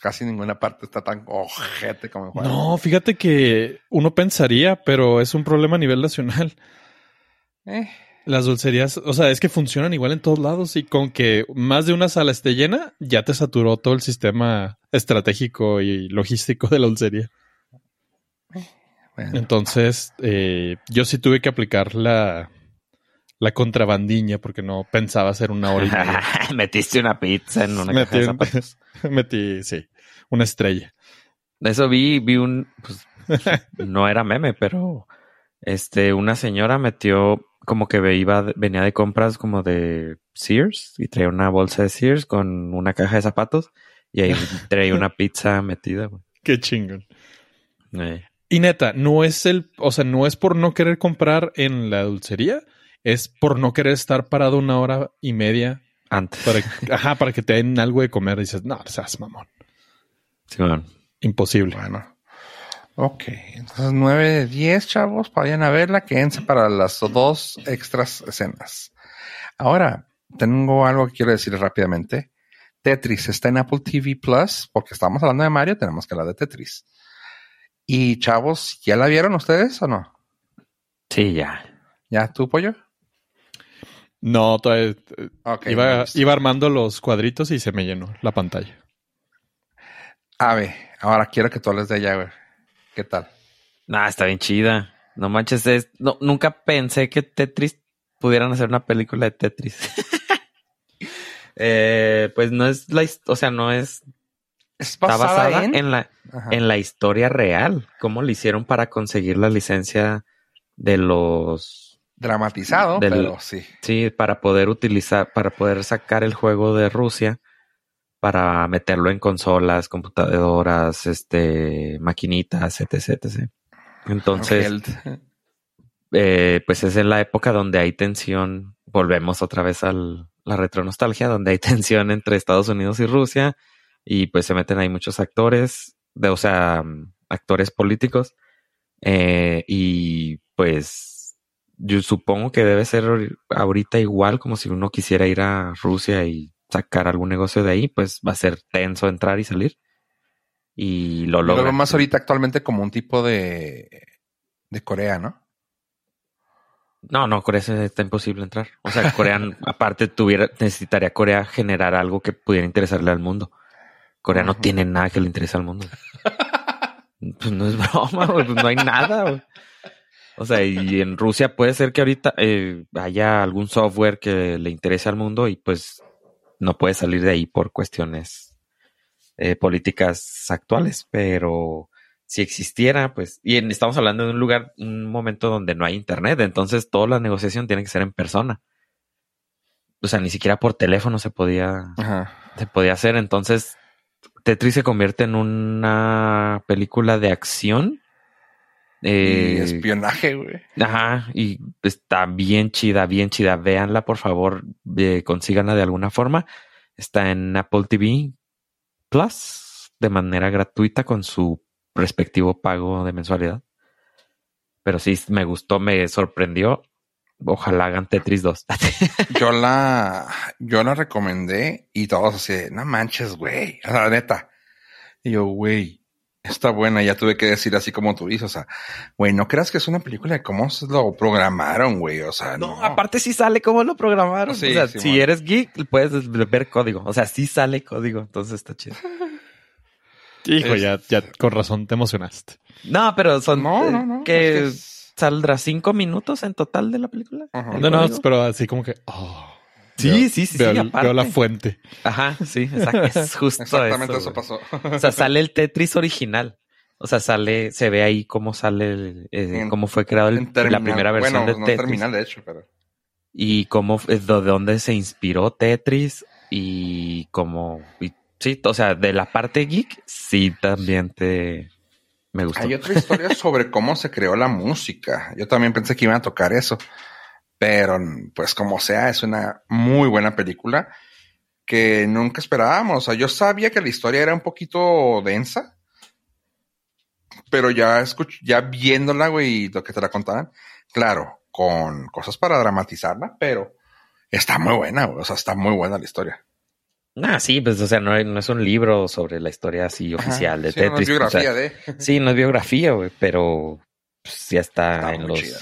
Casi ninguna parte está tan ojete como en Juárez. No, fíjate que uno pensaría, pero es un problema a nivel nacional. Eh, Las dulcerías, o sea, es que funcionan igual en todos lados y con que más de una sala esté llena, ya te saturó todo el sistema estratégico y logístico de la dulcería. Bueno. Entonces, eh, yo sí tuve que aplicar la, la contrabandiña porque no pensaba hacer una hora y media. Metiste una pizza en una caja de zapatos. metí, sí, una estrella. Eso vi, vi un, pues, no era meme, pero este, una señora metió como que iba, venía de compras como de Sears y traía una bolsa de Sears con una caja de zapatos y ahí traía una pizza metida. güey. Qué chingón. Eh, Y neta, no es el, o sea, no es por no querer comprar en la dulcería, es por no querer estar parado una hora y media antes. para, ajá, para que te den algo de comer. dices, no, seas mamón. Sí. Imposible. Bueno. Ok, entonces 9 de 10, chavos, vayan a verla, quédense para las dos extras escenas. Ahora, tengo algo que quiero decir rápidamente. Tetris está en Apple TV Plus, porque estamos hablando de Mario, tenemos que hablar de Tetris. Y chavos, ¿ya la vieron ustedes o no? Sí, ya. ¿Ya tú, pollo? No, todavía, eh, Ok. iba, me gusta. iba armando los cuadritos y se me llenó la pantalla. A ver, ahora quiero que tú hables de ella, güey. ¿Qué tal? Nah, está bien chida. No manches, es, no, nunca pensé que Tetris pudieran hacer una película de Tetris. Eh, pues no es la, o sea, no es, Está basada en... en la, Ajá. en la historia real. ¿Cómo le hicieron para conseguir la licencia de los, Dramatizado, del- pero sí. sí, para poder utilizar, para poder sacar el juego de Rusia, para meterlo en consolas, computadoras, este, maquinitas, etc, etc. Entonces, eh, pues es en la época donde hay tensión, volvemos otra vez a la retronostalgia, donde hay tensión entre Estados Unidos y Rusia y pues se meten ahí muchos actores, de, o sea, mm, actores políticos eh, y pues yo supongo que debe ser ahori- ahorita igual como si uno quisiera ir a Rusia y sacar algún negocio de ahí, pues va a ser tenso entrar y salir y lo Yo lo veo más ahorita actualmente como un tipo de, de Corea, ¿no? No, no, Corea está imposible entrar. O sea, Corea, aparte, tuviera, necesitaría Corea generar algo que pudiera interesarle al mundo. Corea no tiene nada que le interese al mundo. Pues no es broma, güey, pues no hay nada. güey. O sea, y en Rusia puede ser que ahorita eh, haya algún software que le interese al mundo y pues no puede salir de ahí por cuestiones eh, políticas actuales, pero si existiera, pues, y en- estamos hablando de un lugar, un momento donde no hay internet, entonces toda la negociación tiene que ser en persona. O sea, ni siquiera por teléfono se podía, Ajá. se podía hacer. Entonces, Tetris se convierte en una película de acción. Y Eh, espionaje, güey. Ajá, y está bien chida, bien chida. Véanla, por favor, eh, consíganla de alguna forma. Está en Apple TV Plus de manera gratuita con su respectivo pago de mensualidad. Pero sí, me gustó, me sorprendió. Ojalá hagan Tetris 2. Yo la, yo la recomendé y todos así, de, no manches, güey. O sea, la neta. Y yo, güey, está buena. Ya tuve que decir así como tú dices. O sea, güey, no creas que es una película de cómo se lo programaron, güey. O sea, no. No, aparte sí sale cómo lo programaron. Sí, o sea, sí, si bueno. eres geek, puedes ver código. O sea, sí sale código, entonces está chido. Hijo, Es- ya, ya con razón te emocionaste. No, pero son No, eh, no, no. que es que es- saldrá cinco minutos en total de la película. Ajá. ¿El No, no, pero así como que. oh, Sí, veo- sí, sí, Veo, sí, el- aparte. veo la fuente. Ajá, sí, exacto. Es justo Exactamente eso. pasó. O sea, sale el Tetris original. O sea, sale, se ve ahí cómo sale, el- eh, En- cómo fue creado el- la primera versión bueno, de no Tetris. terminal, de hecho, pero. y cómo es de dónde se inspiró Tetris y cómo y, sí, o sea, de la parte geek sí también te me gustó. Hay otra historia sobre cómo se creó la música. Yo también pensé que iban a tocar eso. Pero, pues como sea, es una muy buena película que nunca esperábamos. O sea, yo sabía que la historia era un poquito densa. Pero ya ya viéndola, güey, y lo que te la contaban, claro, con cosas para dramatizarla, pero Está muy buena, güey. O sea, está muy buena la historia. Ah, sí, pues, o sea, no, no es un libro sobre la historia así oficial de Sí, no es Tetris. biografía o sea, de. Sí, no es biografía, güey, pero pues, ya está, Está en los, chida.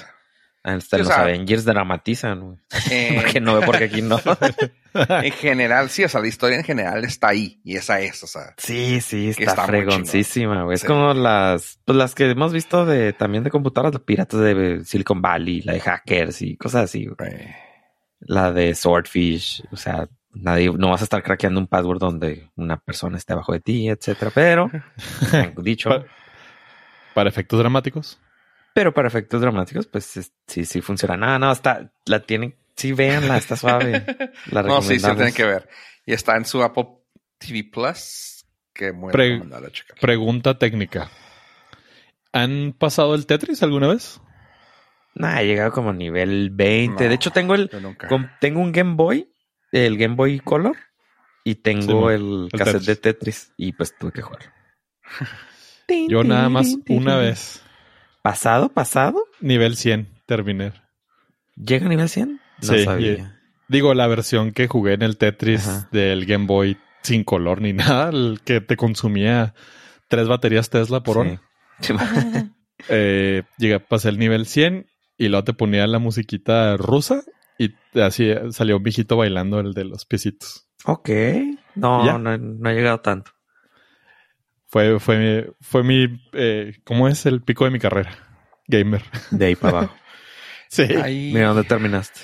hasta Sí, en o los sea- Avengers dramatizan, güey. Eh, Porque no veo por qué aquí no. en general, sí, o sea, la historia en general está ahí. Y esa es, o sea. Sí, sí, está, está fregoncísima, güey. Es como las, pues las que hemos visto de también de computadoras, de piratas de Silicon Valley, la de hackers y cosas así, güey. La de Swordfish, o sea, nadie, no vas a estar craqueando un password donde una persona esté abajo de ti, etcétera. Pero, dicho, Pa- Para efectos dramáticos. pero para efectos dramáticos, pues es- sí, sí funciona. No, no, está, la tienen, sí, véanla, está suave. La No, sí, sí, lo tienen que ver. Y está en su Apple TV Plus. Que muy Pre-. Pregunta técnica. ¿Han pasado el Tetris alguna vez? Nah, he llegado como a nivel 20. No, de hecho, tengo el, Yo nunca. com- tengo un Game Boy, el Game Boy Color, y tengo Sí, el, el cassette Tetris. de Tetris, y pues tuve que jugar. Yo nada más una vez. ¿Pasado, pasado? Nivel 100 terminé. ¿Llega a nivel 100? No Sí, sabía. Digo, la versión que jugué en el Tetris Ajá. del Game Boy sin color ni nada, el que te consumía tres baterías Tesla por hora. Sí. Sí, Eh, llegué, pasé el nivel 100 y luego te ponía la musiquita rusa y así eh, salió un viejito bailando el de los piecitos. ok. No, no, no he llegado tanto. Fue, fue, fue mi, eh, ¿cómo es el pico de mi carrera? Gamer. De ahí para abajo. Sí. Hay, Mira dónde terminaste.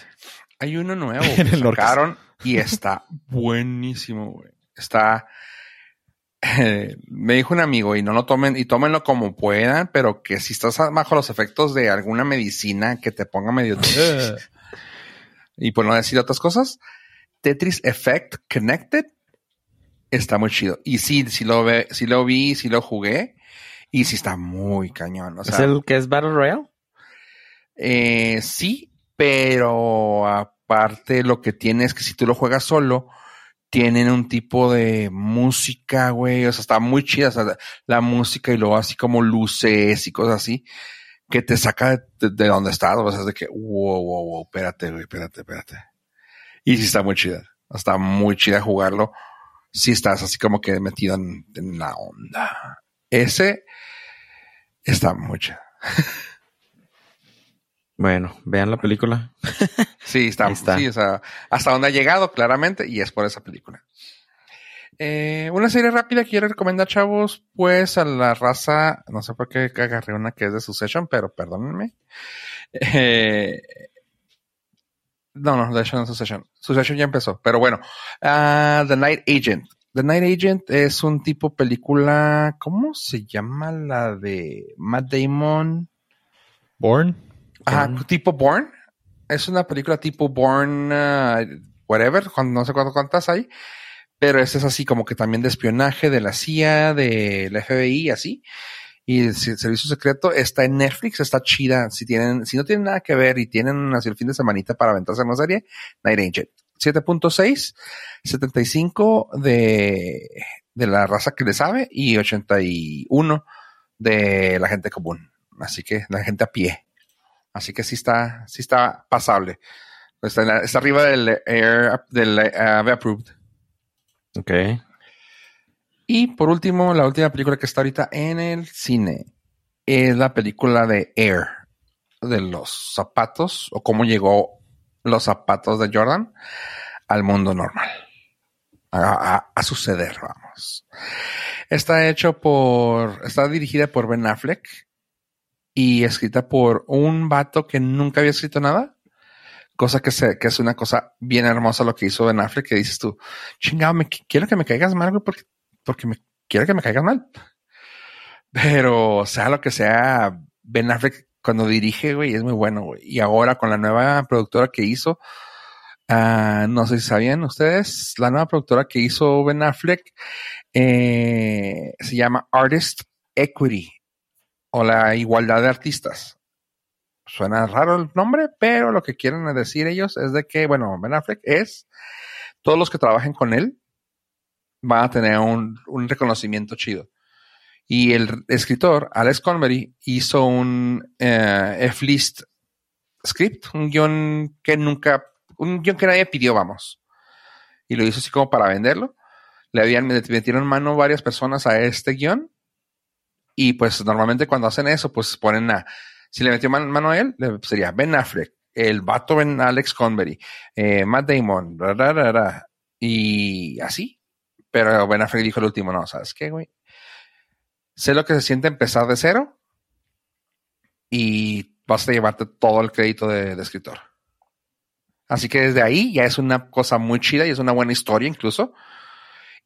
hay uno nuevo En que sacaron y está buenísimo, güey. Está. eh, me dijo un amigo y no lo tomen y tómenlo como puedan, pero que si estás bajo los efectos de alguna medicina que te ponga medio y por no decir otras cosas, Tetris Effect Connected está muy chido. Y sí, sí lo ve, sí lo vi, sí lo jugué y sí está muy cañón. O ¿Es el que es Battle Royale? eh, sí, pero aparte lo que tiene es que si tú lo juegas solo, tienen un tipo de música, güey. O sea, está muy chida. O sea, la, la música y luego así como luces y cosas así que te saca de, de- de donde estás. O sea, es de que, wow, wow, wow, espérate, güey, espérate, espérate. Y sí está muy chida. Está muy chida jugarlo. Si estás así como que metido en, en la onda. Ese está muy chido. Bueno, vean la película. Sí, está, Ahí está. sí, o sea, hasta donde ha llegado claramente y es por esa película. Eh, una serie rápida que quiero recomendar, chavos, pues a la raza, no sé por qué agarré una que es de Succession, pero perdónenme. Eh, no, no, de hecho no es Succession. Succession ya empezó, pero bueno. ah, The Night Agent. The Night Agent es un tipo película, ¿cómo se llama la de Matt Damon? Born. Ajá, tipo Born. Es una película tipo Born, uh, whatever, no sé cuántas hay. Pero este es así como que también de espionaje de la CIA, de la FBI, así. Y el servicio secreto está en Netflix, está chida. Si tienen, si no tienen nada que ver y tienen así el fin de semanita para aventarse en una serie, Night Agent. 7.6, 75 de, de la raza que le sabe y 81 de la gente común. Así que la gente a pie. Así que sí está, sí está pasable. Está, la- está arriba del Air, del Ave Approved. Ok. Y por último, la última película que está ahorita en el cine es la película de Air, de los zapatos, o cómo llegó los zapatos de Jordan al mundo normal. A, a- a suceder, vamos. Está hecho por, está dirigida por Ben Affleck y escrita por un vato que nunca había escrito nada. Cosa que, se, que es una cosa bien hermosa lo que hizo Ben Affleck, que dices tú, chingado, me, quiero que me caigas mal, porque porque me quiero que me caigan mal. Pero sea lo que sea, Ben Affleck cuando dirige, güey, es muy bueno. Y ahora con la nueva productora que hizo, ah, no sé si sabían ustedes, la nueva productora que hizo Ben Affleck eh, se llama Artist Equity o la igualdad de artistas. Suena raro el nombre, pero lo que quieren decir ellos es de que, bueno, Ben Affleck es todos los que trabajen con él van a tener un, reconocimiento chido. Y el escritor, Alex Convery, hizo un eh, F-List script, un guion que nunca un guion que nadie pidió, vamos. Y lo hizo así como para venderlo. Le habían metieron mano varias personas a este guion. Y pues normalmente cuando hacen eso, pues ponen a. Si le metió mano a él, sería Ben Affleck, el vato Ben Alex Convery, eh, Matt Damon, y así. Pero Ben Affleck dijo el último, no, ¿sabes qué, güey? Sé lo que se siente empezar de cero y vas a llevarte todo el crédito de, escritor. Así que desde ahí ya es una cosa muy chida y es una buena historia incluso.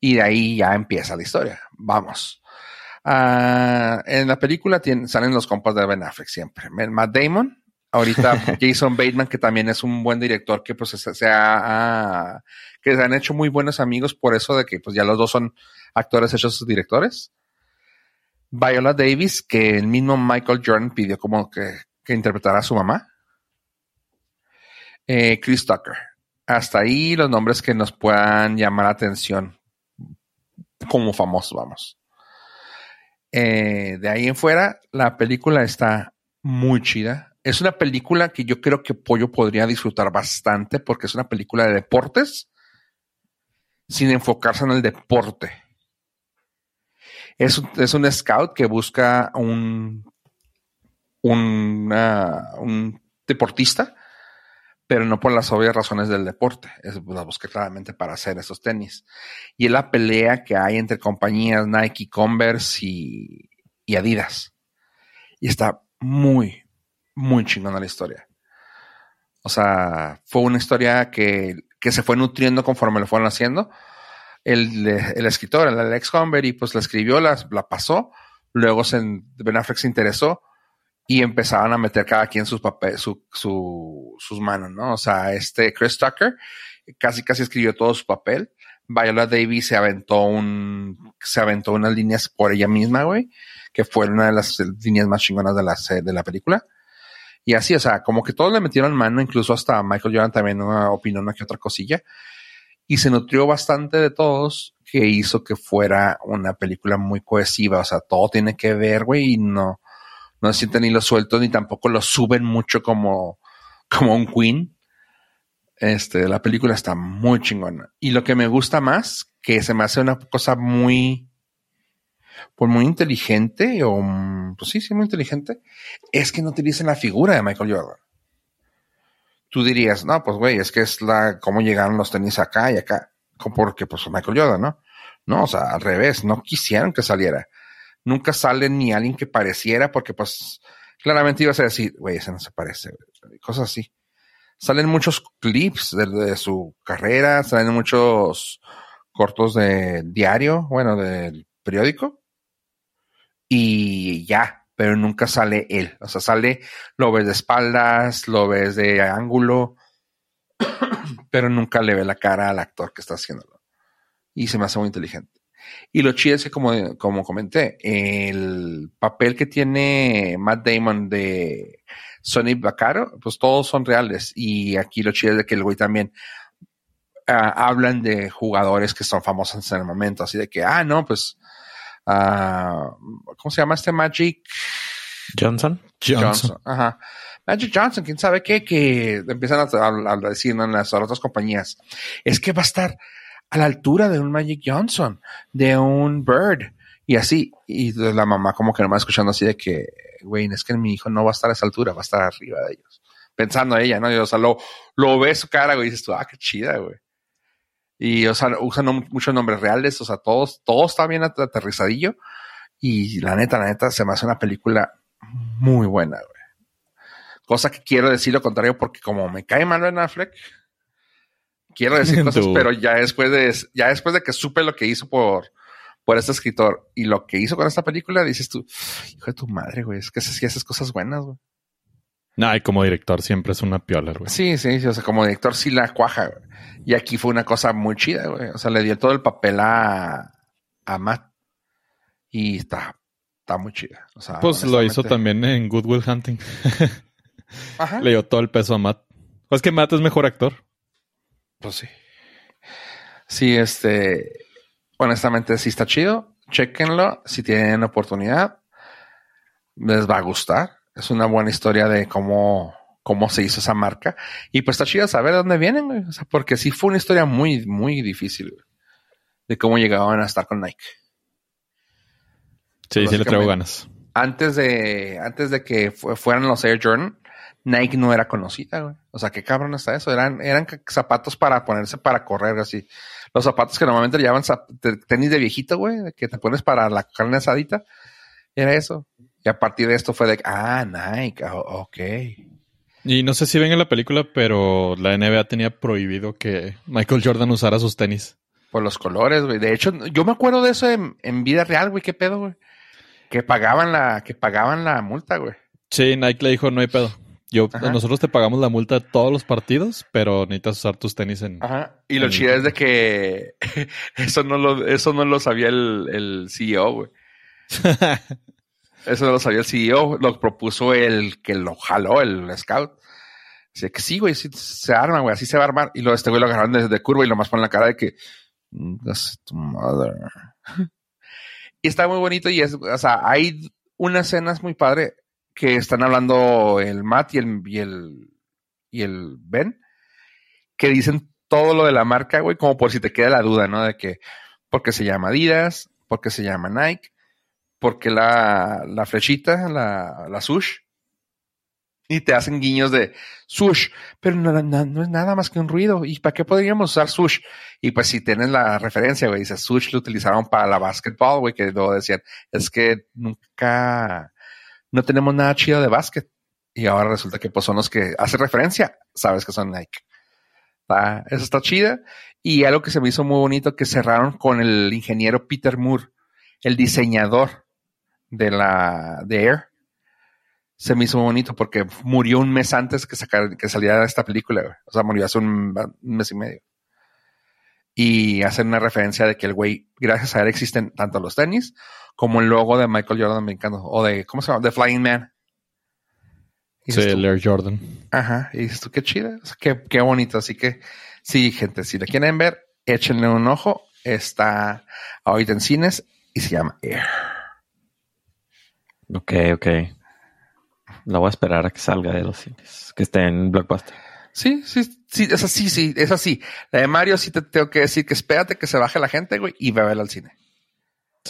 Y de ahí ya empieza la historia. Vamos. Ah, en la película salen los compas de Ben Affleck siempre. Matt Damon, ahorita Jason Bateman, que también es un buen director que pues se, ha, que se han hecho muy buenos amigos por eso de que pues ya los dos son actores hechos directores. Viola Davis, que el mismo Michael Jordan pidió como que, que interpretara a su mamá. Eh, Chris Tucker. Hasta ahí los nombres que nos puedan llamar la atención como famosos, vamos. Eh, de ahí en fuera, la película está muy chida. Es una película que yo creo que Pollo podría disfrutar bastante porque es una película de deportes sin enfocarse en el deporte. Es, es un scout que busca un, un deportista, pero no por las obvias razones del deporte. Es, la busca claramente para hacer esos tenis. Y es la pelea que hay entre compañías Nike, Converse y, Adidas. Y está muy, muy chingona la historia. O sea, fue una historia que, que se fue nutriendo conforme lo fueron haciendo el, escritor, el Alex y pues la escribió, la, la pasó, luego se, Ben Affleck se interesó y empezaban a meter cada quien sus papeles, su, sus manos, ¿no? O sea, este Chris Tucker casi casi escribió todo su papel. Viola Davis se aventó un, se aventó unas líneas por ella misma, güey, que fue una de las líneas más chingonas de la, de la película. Y así, o sea, como que todos le metieron mano, incluso hasta Michael Jordan también opinó una que otra cosilla y se nutrió bastante de todos que hizo que fuera una película muy cohesiva. O sea, todo tiene que ver, güey, y no, no se sienten ni lo sueltos ni tampoco lo suben mucho como, como un Queen. Este, la película está muy chingona. Y lo que me gusta más, que se me hace una cosa muy, pues muy inteligente, o pues sí, sí, muy inteligente, es que no utilicen la figura de Michael Jordan tú dirías, no, pues güey, es que es la, cómo llegaron los tenis acá y acá, porque pues Michael Jordan, ¿no? No, o sea, al revés, no quisieron que saliera. Nunca sale ni alguien que pareciera, porque pues claramente ibas a decir, güey, ese no se parece, cosas así. Salen muchos clips de, su carrera, salen muchos cortos de diario, bueno, del periódico. Y ya, pero nunca sale él. O sea, sale, lo ves de espaldas, lo ves de ángulo, pero nunca le ve la cara al actor que está haciéndolo. Y se me hace muy inteligente. Y lo chido es que, como, como comenté, el papel que tiene Matt Damon de Sonny Bacaro, pues todos son reales. Y aquí lo chido es de que el güey también ah, hablan de jugadores que son famosos en el momento. Así de que, ah, no, pues ¿cómo se llama este Magic? Johnson. Johnson. Ajá. Magic Johnson, quién sabe qué, que empiezan a, decir en las otras compañías. Es que va a estar a la altura de un Magic Johnson, de un Bird, y así. Y la mamá como que no va escuchando así de que, güey, es que mi hijo no va a estar a esa altura, va a estar arriba de ellos. Pensando ella, ¿no? Y, o sea, lo, lo ve su cara, güey, y dices tú, ah, qué chida, güey. Y, o sea, usan muchos nombres reales, o sea, todos, todo está bien aterrizadillo. Y la neta, la neta, se me hace una película muy buena, güey. Cosa que quiero decir lo contrario porque como me cae mal Ben Affleck, quiero decir cosas, pero ya después de, ya después de que supe lo que hizo por, por este escritor y lo que hizo con esta película, dices tú, hijo de tu madre, güey, es que si haces cosas buenas, güey. No, y como director siempre es una piola, güey. Sí, sí, sí, o sea, como director sí la cuaja, güey. Y aquí fue una cosa muy chida, güey. O sea, le dio todo el papel a, a Matt. Y está, está muy chida. O sea, pues lo hizo también en Good Will Hunting. Ajá. Le dio todo el peso a Matt. ¿O es que Matt es mejor actor? Pues sí. Sí, este. Honestamente, sí está chido. Chequenlo si tienen oportunidad. Les va a gustar es una buena historia de cómo, cómo se hizo esa marca. Y pues está chido saber de dónde vienen, güey. O sea, porque sí fue una historia muy, muy difícil, güey, de cómo llegaban a estar con Nike. Sí, sí le traigo ganas. Antes de, antes de que fueran los Air Jordan, Nike no era conocida, güey. O sea, qué cabrón está eso. Eran, eran zapatos para ponerse para correr así. Los zapatos que normalmente le llaman tenis de viejito, güey, que te pones para la carne asadita. Era eso. Y a partir de esto fue de, ah, Nike, oh, ok. Y no sé si ven en la película, pero la NBA tenía prohibido que Michael Jordan usara sus tenis. Por los colores, güey. De hecho, yo me acuerdo de eso en, en vida real, güey. ¿Qué pedo, güey? Que pagaban la, que pagaban la multa, güey. Sí, Nike le dijo, no hay pedo. Yo, nosotros te pagamos la multa de todos los partidos, pero necesitas usar tus tenis en. Ajá. Y lo chido es de que eso no lo, eso no lo sabía el, el CEO, güey. eso no lo sabía el CEO, lo propuso el que lo jaló, el scout. Dice que sí, güey, sí, se arma, güey, así se va a armar. Y luego este güey lo agarraron desde curva y lo más pone la cara de que. That's tu mother. y está muy bonito y es, o sea, hay unas escenas muy padre que están hablando el Matt y el, y el, y el Ben, que dicen todo lo de la marca, güey, como por si te queda la duda, ¿no? De que, porque se llama Adidas, porque se llama Nike, porque la, la flechita, la, la sush, y te hacen guiños de sush, pero no, no, es nada más que un ruido. ¿Y para qué podríamos usar sush? Y pues si tienes la referencia, güey, dice sush lo utilizaron para la basketball, güey, que luego decían, es que nunca no tenemos nada chido de básquet. Y ahora resulta que pues son los que hace referencia, sabes que son Nike. Eso está chida. Y algo que se me hizo muy bonito, que cerraron con el ingeniero Peter Moore, el diseñador de la de Air. Se me hizo muy bonito porque murió un mes antes que, sacar, que saliera esta película. O sea, murió hace un, mes y medio. Y hacen una referencia de que el güey, gracias a él, existen tanto los tenis como el logo de Michael Jordan americano, o de, ¿cómo se llama? The Flying Man. Sí, el Air Jordan. Ajá, y dices tú, qué chido, qué, qué bonito. Así que, sí, gente, si la quieren ver, échenle un ojo. Está ahorita en cines y se llama Air. Ok, ok. La voy a esperar a que salga de los cines, que esté en Blockbuster. Sí, sí, sí, es así, sí, es así. La de Mario sí te tengo que decir que espérate que se baje la gente, güey, y ve a verla al cine.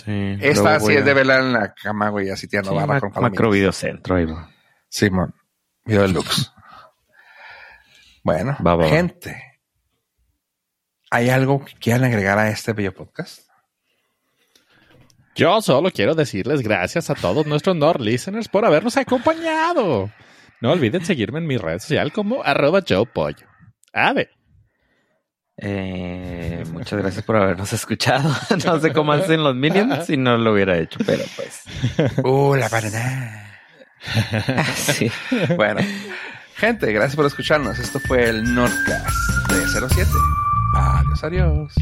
Sí. Esta sí es de verla en la cama, güey, así tirando sí, barra con Macro Videocentro, ahí va. Simón. Video deluxe. bueno, gente. ¿Hay algo que quieran agregar a este video podcast? Yo solo quiero decirles gracias a todos nuestros Nord listeners por habernos acompañado. No olviden seguirme en mi red social como arroba Joe Pollo. A ver. Eh, muchas gracias por habernos escuchado. No sé cómo hacen los Minions si no lo hubiera hecho, pero pues. Uh, la banana. sí. Bueno, gente, gracias por escucharnos. Esto fue el Nordcast de 07. Adiós, adiós.